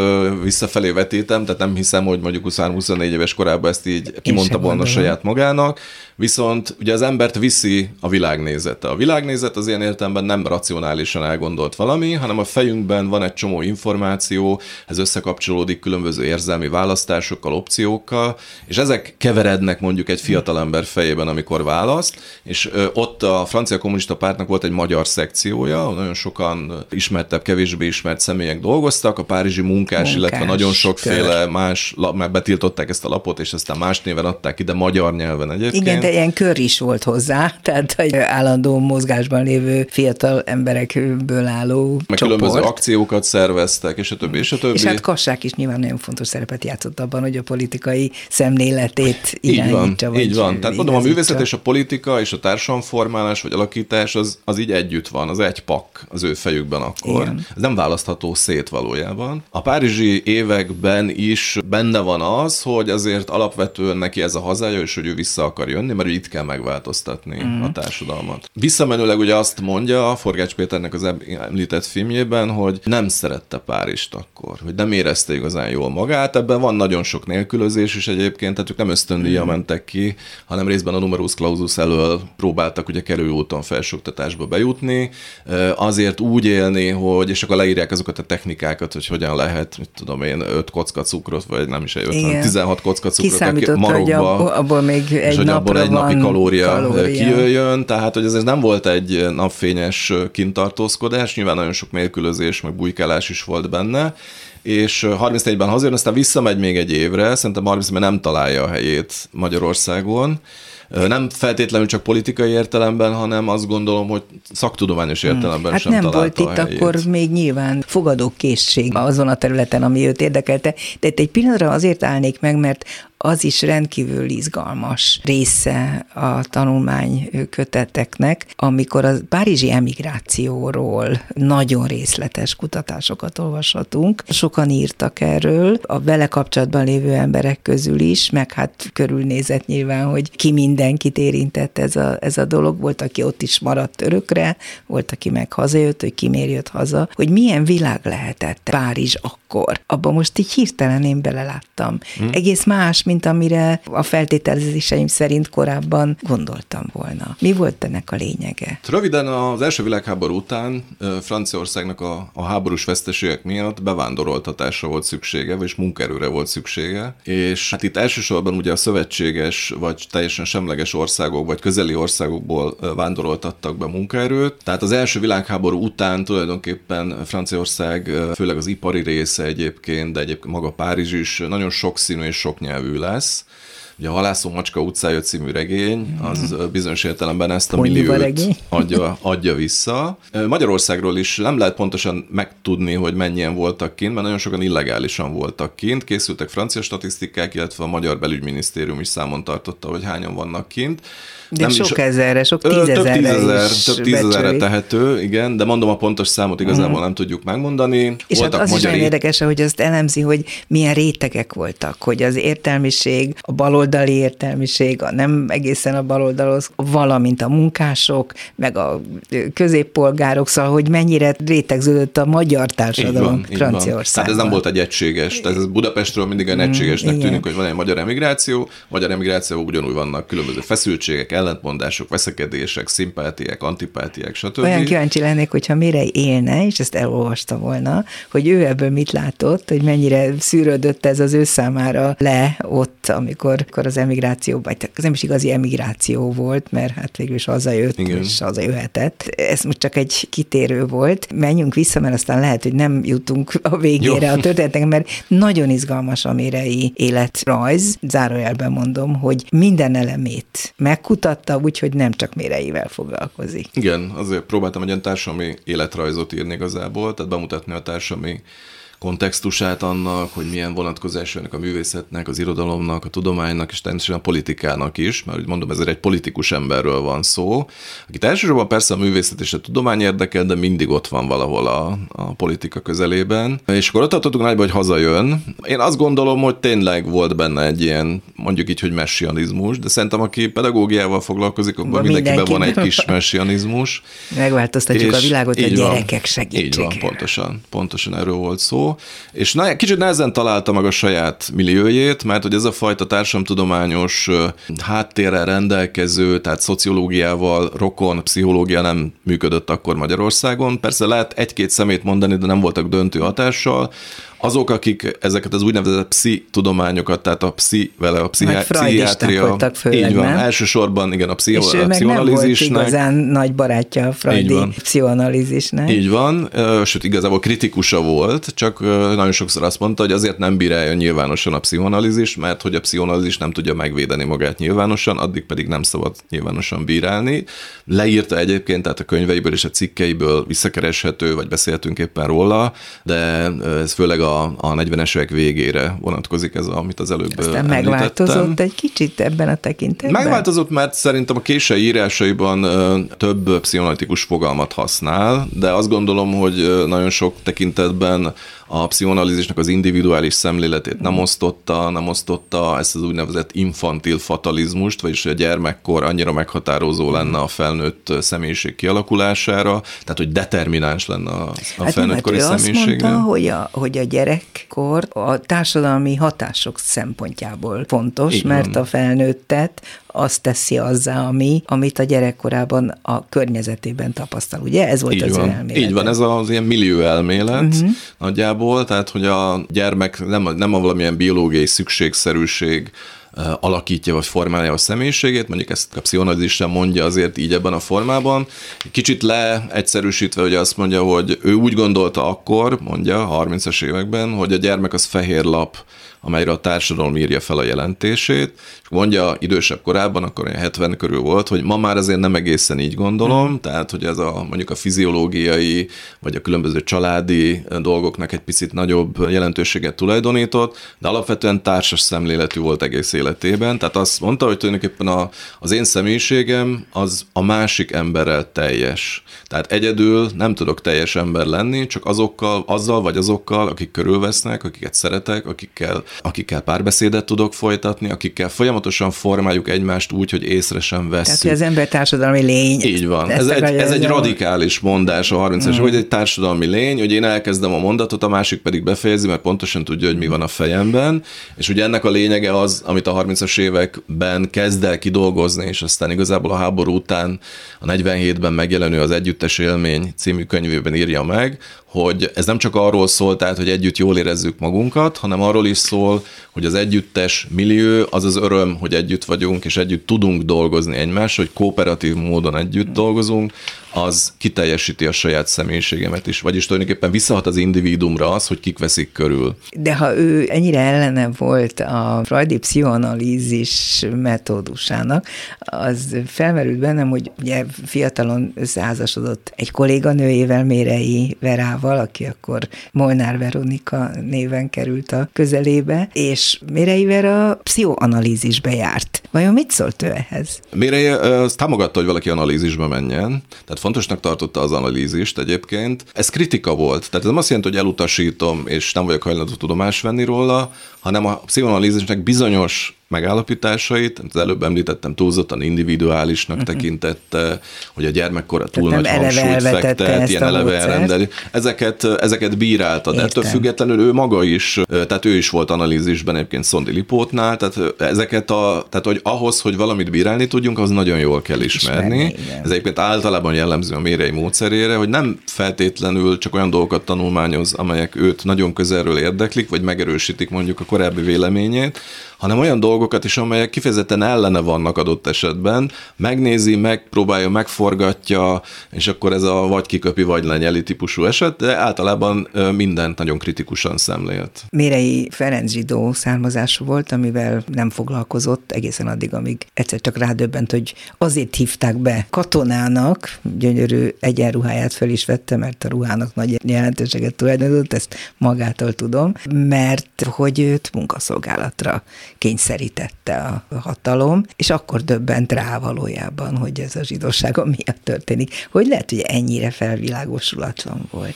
visszafelé vetítem, tehát nem hiszem, hogy mondjuk 23-24 éves korában ezt így kimondta volna saját magának, viszont ugye az embert viszi a világnézete. A világnézet az ilyen értelemben nem racionálisan elgondolt valami, hanem a fejünkben van egy csomó információ, ez összekapcsolódik különböző érzelmi választásokkal, opciókkal, és ezek keverednek mondjuk egy fiatalember fejében, amikor választ, és ott a francia kommunista pártnak volt egy magyar szekciója, nagyon sokan ismertebb, kevésbé ismert személyek dolgoztak, a párizsi munkás, munkás illetve nagyon sokféle kör. más, már betiltották ezt a lapot, és aztán más néven adták ide, magyar nyelven egyébként. Igen, de ilyen kör is volt hozzá, tehát egy állandó mozgásban lévő fiatal emberekből álló Meg csoport. különböző akciókat szerveztek, és a többi, és a többi. És hát Kassák is nyilván nagyon fontos szerepet játszott abban, hogy a politikai szemléletét irányítsa. Így van, így van. Tehát mondom, a művészet és a politika és a társadalomformálás vagy alakítás az, az így együtt van, az egy pak az ő fejükben akkor. Igen. Ez nem választható szét valójában. A párizsi években is benne van az, hogy azért alapvetően neki ez a hazája, és hogy ő vissza akar jönni, mert itt kell megváltoztatni mm. a társadalmat. Visszamenőleg ugye azt mondja a Forgács Péternek az említett filmjében, hogy nem szerette Párizst akkor, hogy nem érezte igazán jól magát. Ebben van nagyon sok nélkülözés is egyébként, tehát ők nem ösztöndíja mm. mentek ki, hanem részben a numerus clausus elől próbáltak ugye kerülőúton felsőoktatásba bejutni, azért úgy élni, hogy, és akkor leírják azokat a technikákat, hogy hogyan lehet, mit tudom én, 5 kocka cukrot, vagy nem is 50, 16 kocka cukrot marokba, hogy abból még egy és hogy abból egy napi kalória, kalória. kijöjjön, tehát hogy ez nem volt egy napfényes kintartózkodás, nyilván nagyon sok nélkülözés, meg bujkálás is volt benne, és 34-ben hazajön, aztán visszamegy még egy évre, szerintem 30-ben nem találja a helyét Magyarországon, nem feltétlenül csak politikai értelemben, hanem azt gondolom, hogy szaktudományos hmm. értelemben hát sem nem volt itt akkor még nyilván fogadókészség azon a területen, ami őt érdekelte, de itt egy pillanatra azért állnék meg, mert az is rendkívül izgalmas része a tanulmány köteteknek, amikor a párizsi emigrációról nagyon részletes kutatásokat olvashatunk. Sokan írtak erről, a vele kapcsolatban lévő emberek közül is, meg hát körülnézett nyilván, hogy ki mindenkit érintett ez a, ez a dolog. Volt, aki ott is maradt örökre, volt, aki meg hazajött, hogy ki miért jött haza, hogy milyen világ lehetett Párizs akkor. Abban most így hirtelen én beleláttam. Hmm. Egész más, mint amire a feltételezéseim szerint korábban gondoltam volna. Mi volt ennek a lényege? Röviden az első világháború után Franciaországnak a, a háborús veszteségek miatt bevándoroltatásra volt szüksége, vagy munkaerőre volt szüksége, és hát itt elsősorban ugye a szövetséges, vagy teljesen semleges országok, vagy közeli országokból vándoroltattak be munkaerőt. Tehát az első világháború után tulajdonképpen Franciaország, főleg az ipari része egyébként, de egyébként maga Párizs is nagyon sokszínű és soknyelvű lesz. Ugye a Halászó Macska utcája című regény, az bizonyos értelemben ezt a milliót adja, adja vissza. Magyarországról is nem lehet pontosan megtudni, hogy mennyien voltak kint, mert nagyon sokan illegálisan voltak kint. Készültek francia statisztikák, illetve a Magyar Belügyminisztérium is számon tartotta, hogy hányan vannak kint. De nem sok is, ezerre, sok tízezerre Több tízezer, több tízezerre tehető, igen, de mondom a pontos számot igazából mm. nem tudjuk megmondani. És hát Voltak az magyari... is nagyon érdekes, hogy azt elemzi, hogy milyen rétegek voltak, hogy az értelmiség, a baloldali értelmiség, a nem egészen a baloldalhoz, valamint a munkások, meg a középpolgárok, szóval, hogy mennyire rétegződött a magyar társadalom Franciaországban. Tehát ez nem volt egy egységes, tehát ez Budapestről mindig egy mm, egységesnek mm, tűnik, hogy van egy magyar emigráció, magyar emigráció ugyanúgy vannak különböző feszültségek, ellentmondások, veszekedések, szimpátiák, antipátiák, stb. Olyan kíváncsi lennék, hogyha mire élne, és ezt elolvasta volna, hogy ő ebből mit látott, hogy mennyire szűrődött ez az ő számára le ott, amikor, amikor az emigráció, vagy ez nem is igazi emigráció volt, mert hát végül is hazajött, Igen. és hazajöhetett. Ez most csak egy kitérő volt. Menjünk vissza, mert aztán lehet, hogy nem jutunk a végére Jó. a történetnek, mert nagyon izgalmas a mérei életrajz. Zárójelben mondom, hogy minden elemét megkutat, mutatta, úgyhogy nem csak méreivel foglalkozik. Igen, azért próbáltam egy ilyen társadalmi életrajzot írni igazából, tehát bemutatni a társadalmi kontextusát annak, hogy milyen vonatkozás ennek a művészetnek, az irodalomnak, a tudománynak, és természetesen a politikának is, mert úgy mondom, ezért egy politikus emberről van szó, akit elsősorban persze a művészet és a tudomány érdekel, de mindig ott van valahol a, a politika közelében. És akkor ott tartottunk nagyba, hogy hazajön. Én azt gondolom, hogy tényleg volt benne egy ilyen, mondjuk így, hogy messianizmus, de szerintem aki pedagógiával foglalkozik, akkor mindenkiben van egy kis messianizmus. Megváltoztatjuk a világot a gyerekek segítségére. Így van, pontosan, pontosan erről volt szó. És na, kicsit nehezen találta meg a saját milliójét, mert hogy ez a fajta társadalomtudományos háttérrel rendelkező, tehát szociológiával rokon, pszichológia nem működött akkor Magyarországon. Persze lehet egy-két szemét mondani, de nem voltak döntő hatással azok, akik ezeket az úgynevezett pszi tudományokat, tehát a pszi vele, a pszichi- pszichiátria. főleg, így van, nem? elsősorban igen, a, pszichi- És ő a meg nem volt igazán nagy barátja a freudi pszichoanalízisnek. Így van, sőt igazából kritikusa volt, csak nagyon sokszor azt mondta, hogy azért nem bírálja nyilvánosan a pszichoanalízis, mert hogy a pszichoanalízis nem tudja megvédeni magát nyilvánosan, addig pedig nem szabad nyilvánosan bírálni. Leírta egyébként, tehát a könyveiből és a cikkeiből visszakereshető, vagy beszéltünk éppen róla, de ez főleg a, a 40-es évek végére vonatkozik ez, amit az előbb Aztán említettem. megváltozott egy kicsit ebben a tekintetben? Megváltozott, mert szerintem a késői írásaiban ö, több pszichonalitikus fogalmat használ, de azt gondolom, hogy ö, nagyon sok tekintetben a pszichoanalízisnek az individuális szemléletét nem osztotta, nem osztotta ezt az úgynevezett infantil fatalizmust, vagyis hogy a gyermekkor annyira meghatározó lenne a felnőtt személyiség kialakulására, tehát hogy determináns lenne a, a Hát felnőttkori ő azt mondta, hogy a, hogy a gyerekkor a társadalmi hatások szempontjából fontos, Így mert a felnőttet azt teszi azzá, ami, amit a gyerekkorában a környezetében tapasztal. Ugye ez volt Így az van. elmélete. Így van, ez az ilyen millió elmélet uh-huh. nagyjából, tehát hogy a gyermek nem, nem a valamilyen biológiai szükségszerűség alakítja vagy formálja a személyiségét, mondjuk ezt a pszichonalízis sem mondja azért így ebben a formában. Kicsit leegyszerűsítve, hogy azt mondja, hogy ő úgy gondolta akkor, mondja a 30-as években, hogy a gyermek az fehér lap, amelyre a társadalom írja fel a jelentését, és mondja idősebb korában, akkor olyan 70 körül volt, hogy ma már azért nem egészen így gondolom, mm. tehát hogy ez a mondjuk a fiziológiai, vagy a különböző családi dolgoknak egy picit nagyobb jelentőséget tulajdonított, de alapvetően társas szemléletű volt egész életében, tehát azt mondta, hogy tulajdonképpen a, az én személyiségem az a másik emberrel teljes. Tehát egyedül nem tudok teljes ember lenni, csak azokkal, azzal vagy azokkal, akik körülvesznek, akiket szeretek, akikkel, akikkel párbeszédet tudok folytatni, akikkel folyamatosan formáljuk egymást úgy, hogy észre sem Tehát, vesszük. hogy az ember társadalmi lény. Így van. Ez egy, ez egy radikális mondás a 30-es, mm. hogy egy társadalmi lény, hogy én elkezdem a mondatot, a másik pedig befejezi, mert pontosan tudja, hogy mi van a fejemben. És ugye ennek a lényege az, amit a 30-as években kezd el kidolgozni, és aztán igazából a háború után a 47-ben megjelenő az Együttes élmény című könyvében írja meg, hogy ez nem csak arról szól, tehát, hogy együtt jól érezzük magunkat, hanem arról is szól, hogy az együttes millió az az öröm, hogy együtt vagyunk, és együtt tudunk dolgozni egymás, hogy kooperatív módon együtt dolgozunk, az kiteljesíti a saját személyiségemet is. Vagyis tulajdonképpen visszahat az individuumra az, hogy kik veszik körül. De ha ő ennyire ellene volt a freudi pszichoanalízis metódusának, az felmerült bennem, hogy ugye fiatalon összeházasodott egy kolléganőjével, Mérei Verával, aki akkor Molnár Veronika néven került a közelébe, és Mérei Vera pszichoanalízisbe járt. Vajon mit szólt ő ehhez? Mire azt támogatta, hogy valaki analízisbe menjen, tehát fontosnak tartotta az analízist egyébként. Ez kritika volt, tehát ez nem azt jelenti, hogy elutasítom, és nem vagyok hajlandó tudomást venni róla, hanem a pszichoanalízisnek bizonyos megállapításait, az előbb említettem, túlzottan individuálisnak uh-huh. tekintette, hogy a gyermekkora túl Tehát nagy hangsúlyt fektet, ilyen eleve elrendeli. Ezeket, ezeket bírálta, de ettől Értem. függetlenül ő maga is, tehát ő is volt analízisben egyébként Szondi Lipótnál, tehát ezeket a, tehát hogy ahhoz, hogy valamit bírálni tudjunk, az nagyon jól kell ismerni. Ismerni, igen. Ez egyébként általában jellemző a mérei módszerére, hogy nem feltétlenül csak olyan dolgokat tanulmányoz, amelyek őt nagyon közelről érdeklik, vagy megerősítik mondjuk a korábbi véleményét, hanem olyan dolgokat, is, amelyek kifejezetten ellene vannak adott esetben, megnézi, megpróbálja, megforgatja, és akkor ez a vagy kiköpi, vagy lenyeli típusú eset, de általában mindent nagyon kritikusan szemlélt. Mérei Ferenc zsidó származású volt, amivel nem foglalkozott egészen addig, amíg egyszer csak rádöbbent, hogy azért hívták be katonának, gyönyörű egyenruháját fel is vette, mert a ruhának nagy jelentőséget tulajdonított, ezt magától tudom, mert hogy őt munkaszolgálatra kényszerítette a hatalom, és akkor döbbent rá valójában, hogy ez a zsidósága miatt történik. Hogy lehet, hogy ennyire felvilágosulatlan volt?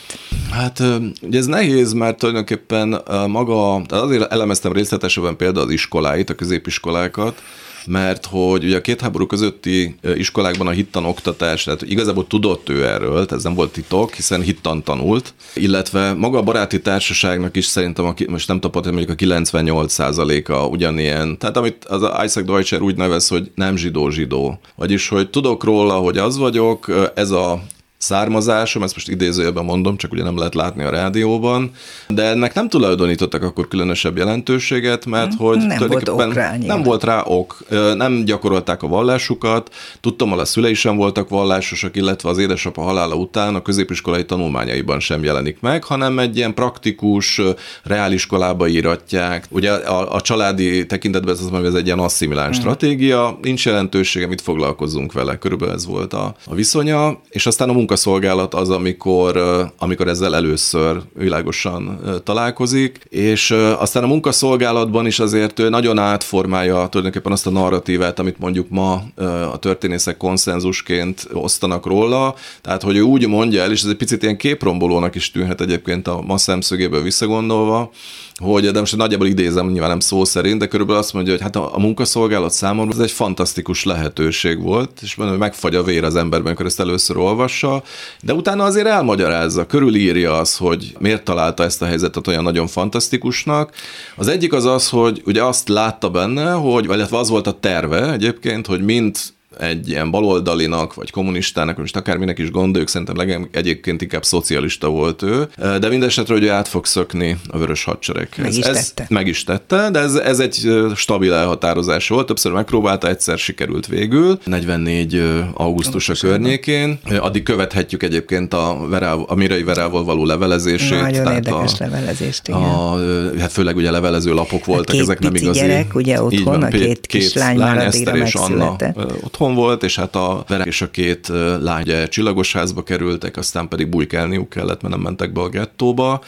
Hát ugye ez nehéz, mert tulajdonképpen maga, azért elemeztem részletesebben például az iskoláit, a középiskolákat, mert hogy ugye a két háború közötti iskolákban a hittan oktatás, tehát igazából tudott ő erről, ez nem volt titok, hiszen hittan tanult, illetve maga a baráti társaságnak is szerintem, a, most nem tapad, mondjuk a 98%-a ugyanilyen, tehát amit az Isaac Deutscher úgy nevez, hogy nem zsidó-zsidó. Vagyis, hogy tudok róla, hogy az vagyok, ez a származásom, ezt most idézőjelben mondom, csak ugye nem lehet látni a rádióban, de ennek nem tulajdonítottak akkor különösebb jelentőséget, mert hm, hogy nem volt, ok rá, nem volt rá ok, nem gyakorolták a vallásukat, tudtam, hogy a szülei sem voltak vallásosak, illetve az édesapa halála után a középiskolai tanulmányaiban sem jelenik meg, hanem egy ilyen praktikus, reáliskolába íratják. Ugye a, a családi tekintetben ez, az, ez egy ilyen asszimiláns hmm. stratégia, nincs jelentősége, mit foglalkozunk vele, körülbelül ez volt a, a viszonya, és aztán a munkaszolgálat az, amikor, amikor ezzel először világosan találkozik, és aztán a munkaszolgálatban is azért nagyon átformálja tulajdonképpen azt a narratívát, amit mondjuk ma a történészek konszenzusként osztanak róla, tehát hogy ő úgy mondja el, és ez egy picit ilyen képrombolónak is tűnhet egyébként a ma szemszögéből visszagondolva, hogy, de most nagyjából idézem, nyilván nem szó szerint, de körülbelül azt mondja, hogy hát a, a munkaszolgálat számomra ez egy fantasztikus lehetőség volt, és mondom, hogy megfagy a vér az emberben, amikor ezt először olvassa, de utána azért elmagyarázza, körülírja az, hogy miért találta ezt a helyzetet olyan nagyon fantasztikusnak. Az egyik az az, hogy ugye azt látta benne, hogy, vagy az volt a terve egyébként, hogy mint egy ilyen baloldalinak, vagy kommunistának, most akárminek is gondoljuk, szerintem legem egyébként inkább szocialista volt ő, de mindesetre, hogy ő át fog szökni a vörös hadsereghez. Meg is ez, tette. Meg is tette, de ez, ez egy stabil elhatározás volt, többször megpróbálta, egyszer sikerült végül, 44 augusztus a környékén. Addig követhetjük egyébként a, Verá, a Mirei Verával való levelezését. Nagyon érdekes a, levelezést, igen. A, hát főleg ugye levelező lapok voltak, két ezek nem igazi. gyerek, ugye otthon, van, a két, két kislány lány Eszter és Anna otthon otthon volt, és hát a Verek és a két lány csillagos házba kerültek, aztán pedig bujkálniuk kellett, mert nem mentek be a gettóba.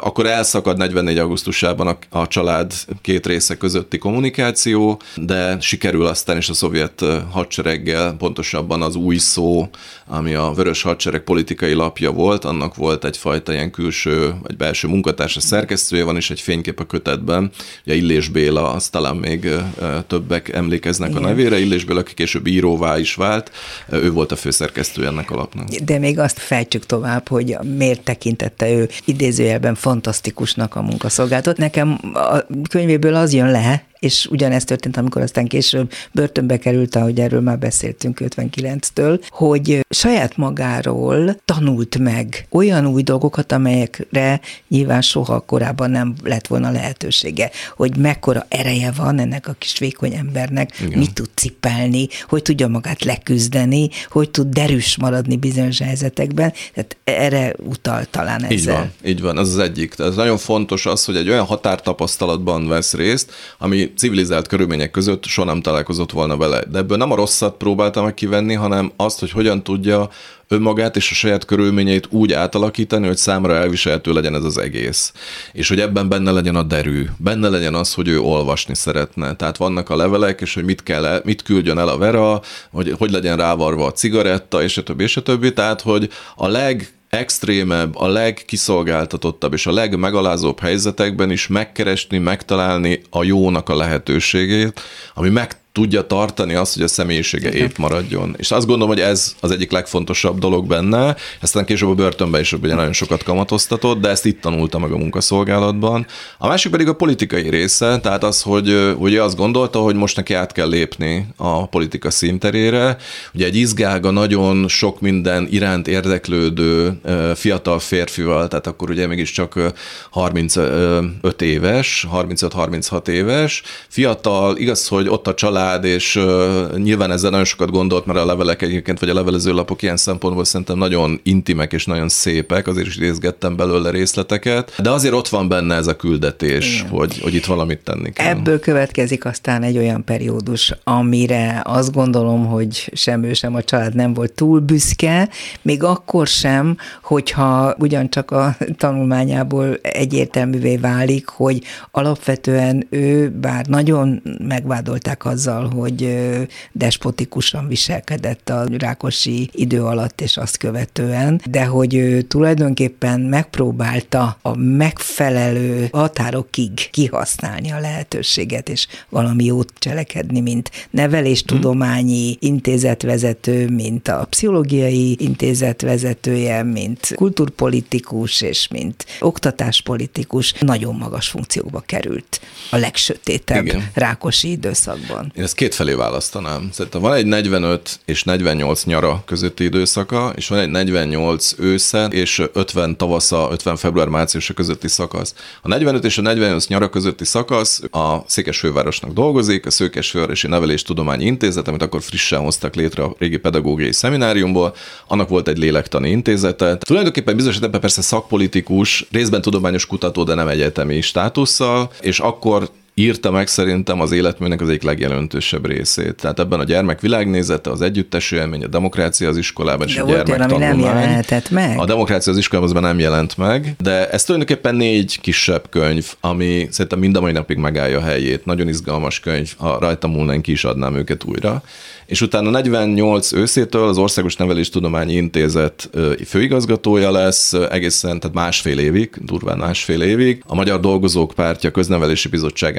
Akkor elszakad 44. augusztusában a, a család két része közötti kommunikáció, de sikerül aztán is a szovjet hadsereggel, pontosabban az új szó, ami a Vörös Hadsereg politikai lapja volt, annak volt egyfajta ilyen külső vagy belső munkatársa szerkesztője van, és egy fénykép a kötetben. Ugye Illés Béla, azt talán még többek emlékeznek Igen. a nevére, Illés Béla, aki később íróvá is vált, ő volt a főszerkesztő ennek a lapnak. De még azt fejtsük tovább, hogy miért tekintette ő idézőjelben fantasztikusnak a munkaszolgálatot. Nekem a könyvéből az jön le, és ugyanezt történt, amikor aztán később börtönbe került, ahogy erről már beszéltünk 59-től, hogy saját magáról tanult meg olyan új dolgokat, amelyekre nyilván soha korábban nem lett volna lehetősége, hogy mekkora ereje van ennek a kis vékony embernek, Igen. mit tud cipelni, hogy tudja magát leküzdeni, hogy tud derűs maradni bizonyos helyzetekben, tehát erre utal talán ezzel. Így van, így van, ez az egyik. Ez nagyon fontos az, hogy egy olyan határtapasztalatban vesz részt, ami civilizált körülmények között soha nem találkozott volna vele. De ebből nem a rosszat próbáltam meg kivenni, hanem azt, hogy hogyan tudja önmagát és a saját körülményeit úgy átalakítani, hogy számra elviselhető legyen ez az egész. És hogy ebben benne legyen a derű, benne legyen az, hogy ő olvasni szeretne. Tehát vannak a levelek, és hogy mit, kell el, mit küldjön el a Vera, hogy hogy legyen rávarva a cigaretta, és a többi, és a többi. Tehát, hogy a leg extrémebb, a legkiszolgáltatottabb és a legmegalázóbb helyzetekben is megkeresni, megtalálni a jónak a lehetőségét, ami meg tudja tartani azt, hogy a személyisége épp maradjon. És azt gondolom, hogy ez az egyik legfontosabb dolog benne. Aztán később a börtönben is ugye nagyon sokat kamatoztatott, de ezt itt tanulta meg a munkaszolgálatban. A másik pedig a politikai része, tehát az, hogy ugye azt gondolta, hogy most neki át kell lépni a politika színterére. Ugye egy izgága, nagyon sok minden iránt érdeklődő fiatal férfival, tehát akkor ugye mégiscsak 35 éves, 35-36 éves, fiatal, igaz, hogy ott a család, és nyilván ezzel nagyon sokat gondolt, mert a levelek egyébként, vagy a levelező lapok ilyen szempontból szerintem nagyon intimek és nagyon szépek, azért is idézgettem belőle részleteket, de azért ott van benne ez a küldetés, hogy, hogy itt valamit tenni kell. Ebből következik aztán egy olyan periódus, amire azt gondolom, hogy sem ő, sem a család nem volt túl büszke, még akkor sem, hogyha ugyancsak a tanulmányából egyértelművé válik, hogy alapvetően ő, bár nagyon megvádolták azzal, hogy despotikusan viselkedett a Rákosi idő alatt és azt követően, de hogy ő tulajdonképpen megpróbálta a megfelelő határokig kihasználni a lehetőséget, és valami jót cselekedni, mint neveléstudományi intézetvezető, mint a pszichológiai intézetvezetője, mint kulturpolitikus és mint oktatáspolitikus nagyon magas funkcióba került a legsötétebb Igen. Rákosi időszakban. Én ezt kétfelé választanám. Szerintem van egy 45 és 48 nyara közötti időszaka, és van egy 48 ősze és 50 tavasza, 50 február-márciusa közötti szakasz. A 45 és a 48 nyara közötti szakasz a Székesfővárosnak dolgozik, a Szőkesfővárosi Neveléstudományi Intézet, amit akkor frissen hoztak létre a régi pedagógiai szemináriumból, annak volt egy lélektani intézete. Tulajdonképpen bizonyos ebben persze szakpolitikus, részben tudományos kutató, de nem egyetemi státusszal, és akkor írta meg szerintem az életműnek az egyik legjelentősebb részét. Tehát ebben a gyermek világnézete, az együttes élmény, a demokrácia az iskolában, és a gyermek ami nem jelenhetett meg. A demokrácia az iskolában nem jelent meg, de ez tulajdonképpen négy kisebb könyv, ami szerintem mind a mai napig megállja a helyét. Nagyon izgalmas könyv, ha rajta múlnánk ki is adnám őket újra és utána 48 őszétől az Országos Neveléstudományi Intézet főigazgatója lesz egészen, tehát másfél évig, durván másfél évig, a Magyar Dolgozók Pártja Köznevelési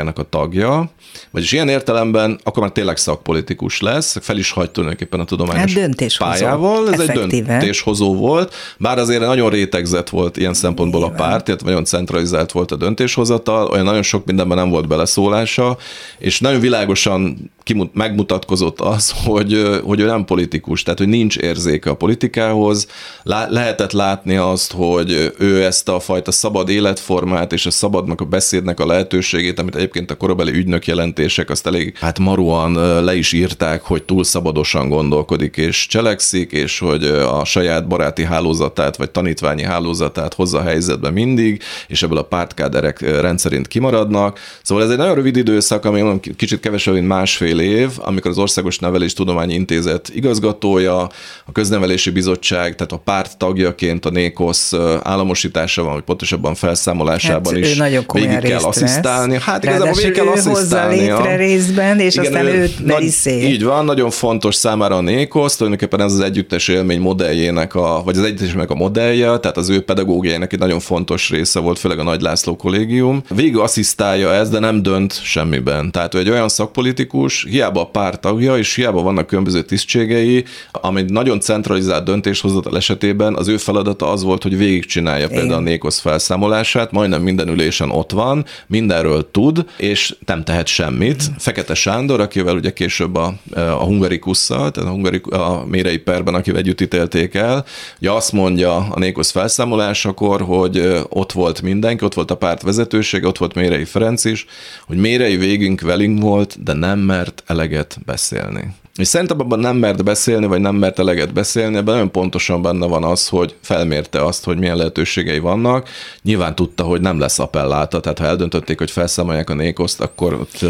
Bizottságának a tagja, vagyis ilyen értelemben akkor már tényleg szakpolitikus lesz, fel is hagy tulajdonképpen a tudományos hát döntéshozó. pályával, ez Effektíve. egy döntéshozó volt, bár azért nagyon rétegzett volt ilyen szempontból Nyilván. a párt, illetve nagyon centralizált volt a döntéshozatal, olyan nagyon sok mindenben nem volt beleszólása, és nagyon világosan kimut, megmutatkozott az, hogy, hogy ő nem politikus, tehát hogy nincs érzéke a politikához. Lá, lehetett látni azt, hogy ő ezt a fajta szabad életformát és a szabadnak a beszédnek a lehetőségét, amit egyébként a korabeli ügynök jelentések azt elég hát maruan le is írták, hogy túl szabadosan gondolkodik és cselekszik, és hogy a saját baráti hálózatát vagy tanítványi hálózatát hozza a helyzetbe mindig, és ebből a pártkáderek rendszerint kimaradnak. Szóval ez egy nagyon rövid időszak, ami kicsit kevesebb, mint másfél év, amikor az Országos Nevelés Tudományi Intézet igazgatója, a Köznevelési Bizottság, tehát a párt tagjaként a NÉKOSZ államosításában, vagy pontosabban felszámolásában hát, is végig kell asszisztálni. Hát igazából végig kell asszisztálni. létre részben, és Igen, aztán ő, őt nagy, szét. Így van, nagyon fontos számára a NÉKOSZ, tulajdonképpen ez az együttes élmény modelljének, a, vagy az együttesnek a modellje, tehát az ő pedagógiájának egy nagyon fontos része volt, főleg a Nagy László kollégium. Végül asszisztálja ez, de nem dönt semmiben. Tehát ő egy olyan szakpolitikus, hiába a párt tagja, és hiába vannak különböző tisztségei, ami nagyon centralizált döntéshozatal esetében az ő feladata az volt, hogy végigcsinálja például a Nékosz felszámolását, majdnem minden ülésen ott van, mindenről tud, és nem tehet semmit. Fekete Sándor, akivel ugye később a, a hungarikusszal, tehát a, hungari, a mérei perben, akivel együtt ítélték el, ugye azt mondja a Nékosz felszámolásakor, hogy ott volt mindenki, ott volt a párt vezetősége, ott volt Mérei Ferenc is, hogy Mérei végünk velünk volt, de nem mert eleget beszélni. És szerintem abban nem mert beszélni, vagy nem mert eleget beszélni, ebben nagyon pontosan benne van az, hogy felmérte azt, hogy milyen lehetőségei vannak. Nyilván tudta, hogy nem lesz appelláta, tehát ha eldöntötték, hogy felszámolják a nékoszt, akkor ott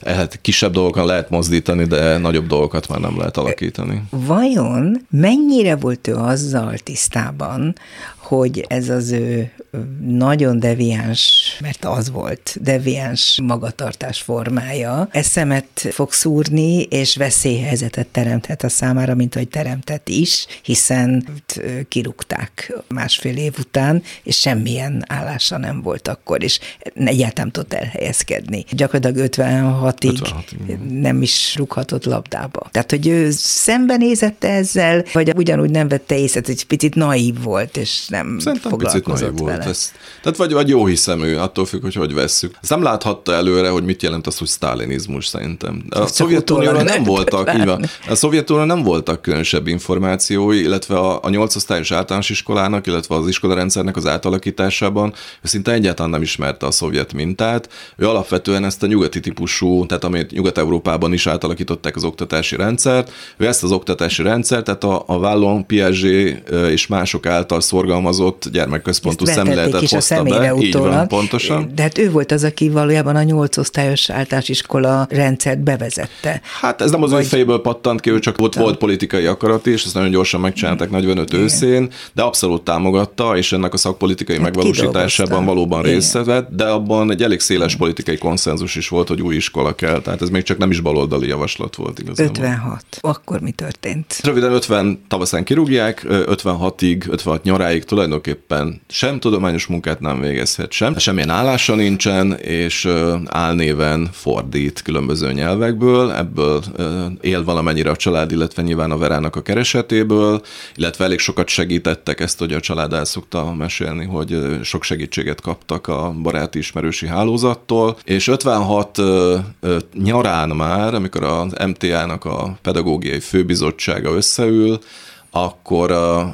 lehet, kisebb dolgokon lehet mozdítani, de nagyobb dolgokat már nem lehet alakítani. Vajon mennyire volt ő azzal tisztában, hogy ez az ő nagyon deviáns, mert az volt, deviáns magatartás formája, eszemet fog szúrni, és veszélyhelyzetet teremthet a számára, mint hogy teremtett is, hiszen kirúgták másfél év után, és semmilyen állása nem volt akkor, és egyáltalán tudott elhelyezkedni. Gyakorlatilag 56-ig 56, nem is rúghatott labdába. Tehát, hogy ő szembenézett ezzel, vagy ugyanúgy nem vette észre, hogy picit naív volt, és nem Szerintem foglalkozott picit vele. Volt. Ez, tehát vagy, vagy jó hiszemű, attól függ, hogy hogy vesszük. Ezt nem láthatta előre, hogy mit jelent az, hogy sztálinizmus szerintem. A Szovjetunióra nem voltak, így van. A Szovjetunióra nem voltak különösebb információi, illetve a, a nyolcosztályos általános iskolának, illetve az iskolarendszernek az átalakításában ő szinte egyáltalán nem ismerte a szovjet mintát. Ő alapvetően ezt a nyugati típusú, tehát amit Nyugat-Európában is átalakították az oktatási rendszert, ő ezt az oktatási rendszert, tehát a, a Vállon, Piaget és mások által szorgalmazott gyermekközpontú szemléletet is hozta a be. Utólag. Így van, pontosan. De hát ő volt az, aki valójában a nyolc osztályos általános iskola rendszert bevezette. Hát ez nem az, hogy fejből pattant ki, ő csak volt, volt politikai akarat is, ezt nagyon gyorsan megcsinálták 45 Igen. őszén, de abszolút támogatta, és ennek a szakpolitikai hát megvalósításában valóban részt vett, de abban egy elég széles politikai konszenzus is volt, hogy új iskola kell, tehát ez még csak nem is baloldali javaslat volt igazából. 56. Akkor mi történt? Röviden 50 tavaszán kirúgják, 56-ig, 56 nyaráig tulajdonképpen sem tudományos munkát nem végezhet, sem, semmilyen állása nincsen, és álnéven fordít különböző nyelvekből, ebből él valamennyire a család, illetve nyilván a Verának a keresetéből, illetve elég sokat segítettek ezt, hogy a család el szokta mesélni, hogy sok segítséget kaptak a baráti ismerősi hálózattal, és 56 nyarán már, amikor az MTA-nak a pedagógiai főbizottsága összeül, akkor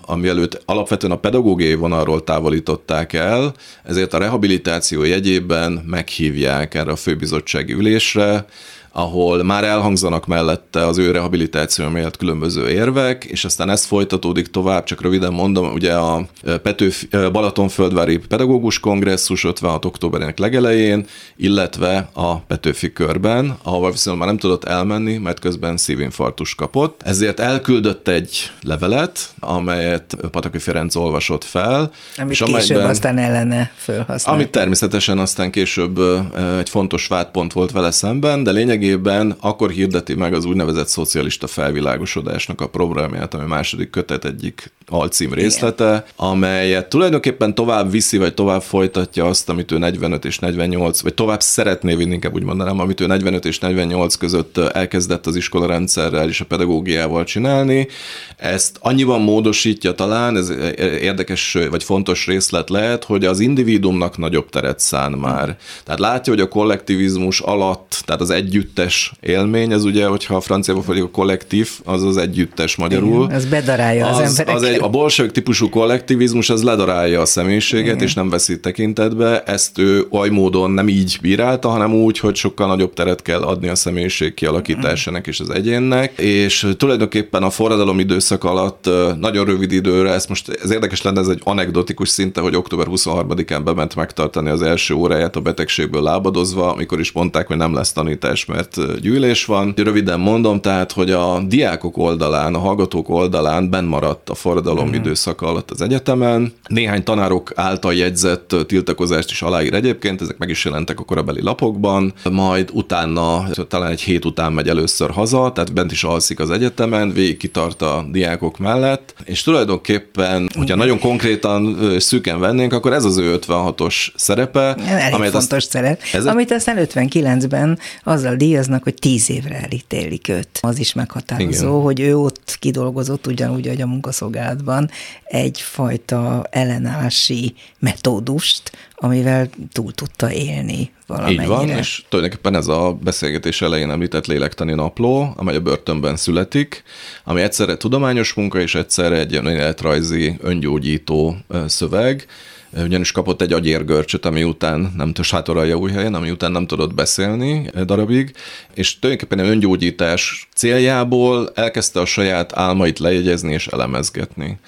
ami előtt alapvetően a pedagógiai vonalról távolították el, ezért a rehabilitáció jegyében meghívják erre a főbizottsági ülésre, ahol már elhangzanak mellette az ő rehabilitáció miatt különböző érvek, és aztán ez folytatódik tovább, csak röviden mondom, ugye a Petőf, Balatonföldvári Pedagógus Kongresszus 56. októberének legelején, illetve a Petőfi körben, ahova viszont már nem tudott elmenni, mert közben szívinfarktus kapott. Ezért elküldött egy levelet, amelyet Pataki Ferenc olvasott fel. Amit és később amelyben, aztán ellene felhasznált. Amit természetesen aztán később egy fontos vádpont volt vele szemben, de lényeg lényegében akkor hirdeti meg az úgynevezett szocialista felvilágosodásnak a programját, ami a második kötet egyik alcím részlete, Igen. amelyet tulajdonképpen tovább viszi, vagy tovább folytatja azt, amit ő 45 és 48, vagy tovább szeretné vinni, inkább úgy mondanám, amit ő 45 és 48 között elkezdett az iskola rendszerrel és a pedagógiával csinálni. Ezt annyiban módosítja talán, ez érdekes vagy fontos részlet lehet, hogy az individuumnak nagyobb teret szán már. Tehát látja, hogy a kollektivizmus alatt, tehát az együttes élmény, az ugye, hogyha a franciába fordítjuk a kollektív, az az együttes magyarul. Igen, ez bedarálja az, az embereket. Az egy, a bolsevik típusú kollektivizmus az ledarálja a személyiséget, Igen. és nem veszi tekintetbe. Ezt ő oly módon nem így bírálta, hanem úgy, hogy sokkal nagyobb teret kell adni a személyiség kialakításának és az egyénnek. És tulajdonképpen a forradalom időszak alatt nagyon rövid időre, ez most ez érdekes lenne, ez egy anekdotikus szinte, hogy október 23-án bement megtartani az első óráját a betegségből lábadozva, amikor is mondták, hogy nem lesz tanítás, mert gyűlés van. Röviden mondom, tehát, hogy a diákok oldalán, a hallgatók oldalán benn maradt a forradalom mm. időszaka alatt az egyetemen. Néhány tanárok által jegyzett tiltakozást is aláír egyébként, ezek meg is jelentek a korabeli lapokban, majd utána, talán egy hét után megy először haza, tehát bent is alszik az egyetemen, végig kitart a diákok mellett, és tulajdonképpen, hogyha nagyon konkrétan szűken vennénk, akkor ez az ő 56-os szerepe. Elég amelyet fontos azt, szerep, ez amit aztán 59-ben azzal díjaznak, hogy 10 évre elítélik őt. Az is meghatározó, Igen. hogy ő ott kidolgozott ugyanúgy, hogy a munkaszolgálat kapcsolatban egyfajta ellenállási metódust, amivel túl tudta élni valamennyire. Így van, és tulajdonképpen ez a beszélgetés elején említett lélektani napló, amely a börtönben születik, ami egyszerre tudományos munka, és egyszerre egy életrajzi öngyógyító szöveg, ugyanis kapott egy agyérgörcsöt, ami után nem tudott sátoralja új helyen, ami után nem tudott beszélni darabig, és tulajdonképpen öngyógyítás céljából elkezdte a saját álmait lejegyezni és elemezgetni.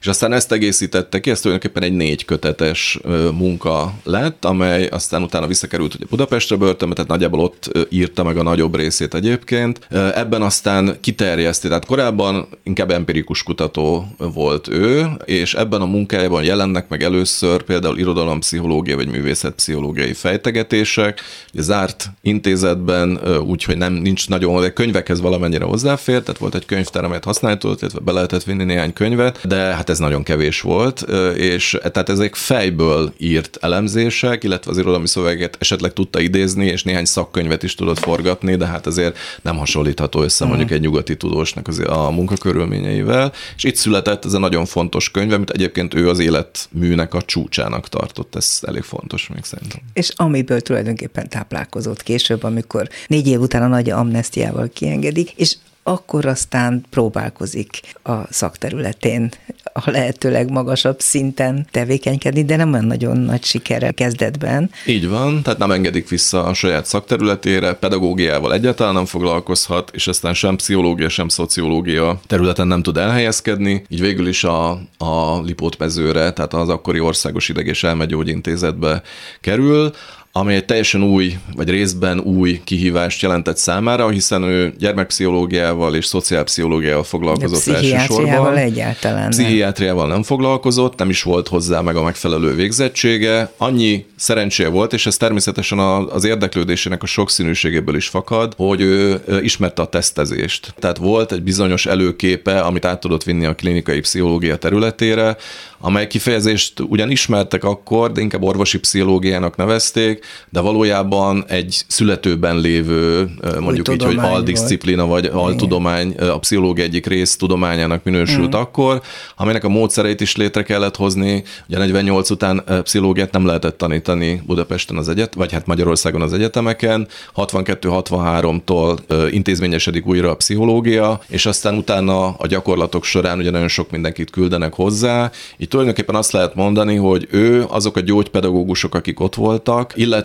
És aztán ezt egészítette ki, ez tulajdonképpen egy négy kötetes munka lett, amely aztán utána visszakerült ugye Budapestre börtönbe, tehát nagyjából ott írta meg a nagyobb részét egyébként. Ebben aztán kiterjeszti, tehát korábban inkább empirikus kutató volt ő, és ebben a munkájában jelennek meg először először például irodalompszichológia vagy művészetpszichológiai fejtegetések, ugye zárt intézetben, úgyhogy nem nincs nagyon, de könyvekhez valamennyire hozzáfér, tehát volt egy könyvtár, amelyet használni tudott, illetve be lehetett vinni néhány könyvet, de hát ez nagyon kevés volt, és tehát ezek fejből írt elemzések, illetve az irodalmi szöveget esetleg tudta idézni, és néhány szakkönyvet is tudott forgatni, de hát azért nem hasonlítható össze uh-huh. mondjuk egy nyugati tudósnak az, a munkakörülményeivel, és itt született ez a nagyon fontos könyv, amit egyébként ő az életműnek a csúcsának tartott, ez elég fontos még szerintem. És amiből tulajdonképpen táplálkozott később, amikor négy év után a nagy amnestiával kiengedik, és akkor aztán próbálkozik a szakterületén a lehető legmagasabb szinten tevékenykedni, de nem olyan nagyon nagy sikerrel kezdetben. Így van, tehát nem engedik vissza a saját szakterületére, pedagógiával egyáltalán nem foglalkozhat, és aztán sem pszichológia, sem szociológia területen nem tud elhelyezkedni, így végül is a, a Lipót-mezőre, tehát az akkori Országos Ideg- és Elmegyógyintézetbe kerül, ami egy teljesen új, vagy részben új kihívást jelentett számára, hiszen ő gyermekpszichológiával és szociálpszichológiával foglalkozott De elsősorban. egyáltalán nem. Pszichiátriával nem foglalkozott, nem is volt hozzá meg a megfelelő végzettsége. Annyi szerencséje volt, és ez természetesen az érdeklődésének a sokszínűségéből is fakad, hogy ő ismerte a tesztezést. Tehát volt egy bizonyos előképe, amit át tudott vinni a klinikai pszichológia területére, amely kifejezést ugyan ismertek akkor, de inkább orvosi pszichológiának nevezték, de valójában egy születőben lévő, mondjuk így, hogy aldisziplina vagy altudomány, a pszichológia egyik rész tudományának minősült mm. akkor, aminek a módszereit is létre kellett hozni. Ugye 48 után pszichológiát nem lehetett tanítani Budapesten az egyet, vagy hát Magyarországon az egyetemeken. 62-63-tól intézményesedik újra a pszichológia, és aztán utána a gyakorlatok során ugye nagyon sok mindenkit küldenek hozzá. Itt tulajdonképpen azt lehet mondani, hogy ő azok a gyógypedagógusok, akik ott voltak, illetve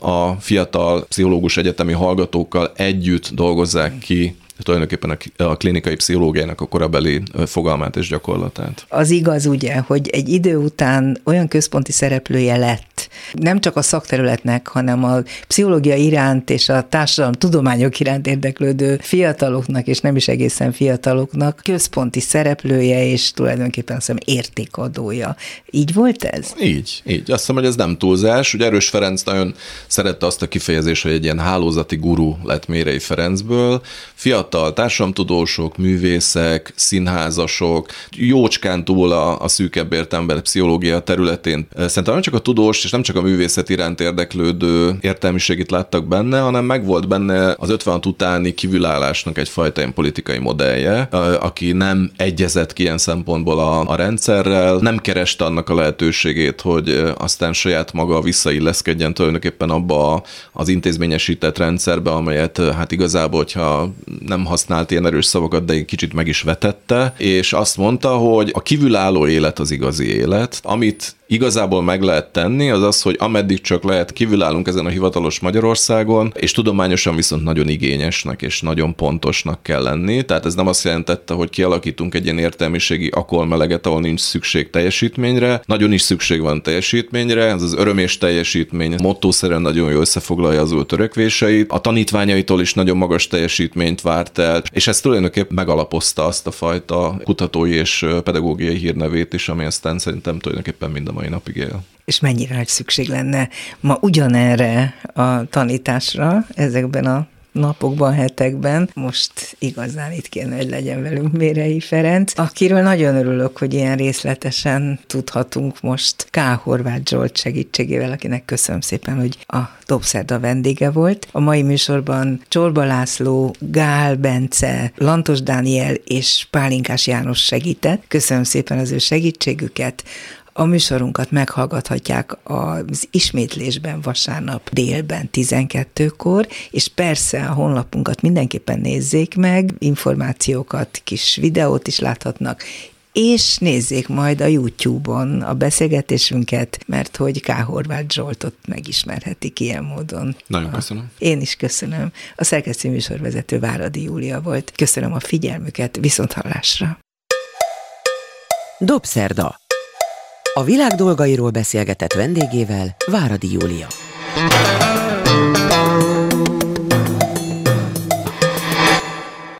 a fiatal pszichológus egyetemi hallgatókkal együtt dolgozzák ki tulajdonképpen a klinikai pszichológiának a korabeli fogalmát és gyakorlatát. Az igaz ugye, hogy egy idő után olyan központi szereplője lett, nem csak a szakterületnek, hanem a pszichológia iránt és a társadalom tudományok iránt érdeklődő fiataloknak, és nem is egészen fiataloknak központi szereplője, és tulajdonképpen azt hiszem értékadója. Így volt ez? Így, így. Azt hiszem, hogy ez nem túlzás. Ugye Erős Ferenc nagyon szerette azt a kifejezést, hogy egy ilyen hálózati guru lett Mérei Ferencből. Fiatal fiatal társadalomtudósok, művészek, színházasok, jócskán túl a, a szűkebb értelemben pszichológia területén. Szerintem nem csak a tudós és nem csak a művészet iránt érdeklődő értelmiségit láttak benne, hanem megvolt benne az 50 utáni kívülállásnak egyfajta politikai modellje, aki nem egyezett ki ilyen szempontból a, a rendszerrel, nem kereste annak a lehetőségét, hogy aztán saját maga visszailleszkedjen tulajdonképpen abba az intézményesített rendszerbe, amelyet hát igazából, hogyha nem nem használt ilyen erős szavakat, de egy kicsit meg is vetette, és azt mondta, hogy a kívülálló élet az igazi élet, amit igazából meg lehet tenni, az az, hogy ameddig csak lehet, kívülállunk ezen a hivatalos Magyarországon, és tudományosan viszont nagyon igényesnek és nagyon pontosnak kell lenni. Tehát ez nem azt jelentette, hogy kialakítunk egy ilyen értelmiségi akolmeleget, ahol nincs szükség teljesítményre. Nagyon is szükség van teljesítményre, ez az öröm és teljesítmény mottószerűen nagyon jól összefoglalja az ő törekvéseit. A tanítványaitól is nagyon magas teljesítményt várt el, és ez tulajdonképpen megalapozta azt a fajta kutatói és pedagógiai hírnevét is, ami aztán szerintem tulajdonképpen mind a mai napig él. És mennyire nagy szükség lenne ma ugyanerre a tanításra ezekben a napokban, hetekben. Most igazán itt kéne, hogy legyen velünk Mérei Ferenc, akiről nagyon örülök, hogy ilyen részletesen tudhatunk most K. Horváth Zsolt segítségével, akinek köszönöm szépen, hogy a Dobszerda vendége volt. A mai műsorban Csorba László, Gál Bence, Lantos Dániel és Pálinkás János segített. Köszönöm szépen az ő segítségüket. A műsorunkat meghallgathatják az ismétlésben vasárnap délben 12-kor, és persze a honlapunkat mindenképpen nézzék meg, információkat, kis videót is láthatnak, és nézzék majd a YouTube-on a beszélgetésünket, mert hogy K. Horváth Zsoltot megismerhetik ilyen módon. Nagyon köszönöm. Én is köszönöm. A szerkesztő műsorvezető Váradi Júlia volt. Köszönöm a figyelmüket, viszont hallásra. Dobszerda a világ dolgairól beszélgetett vendégével Váradi Júlia.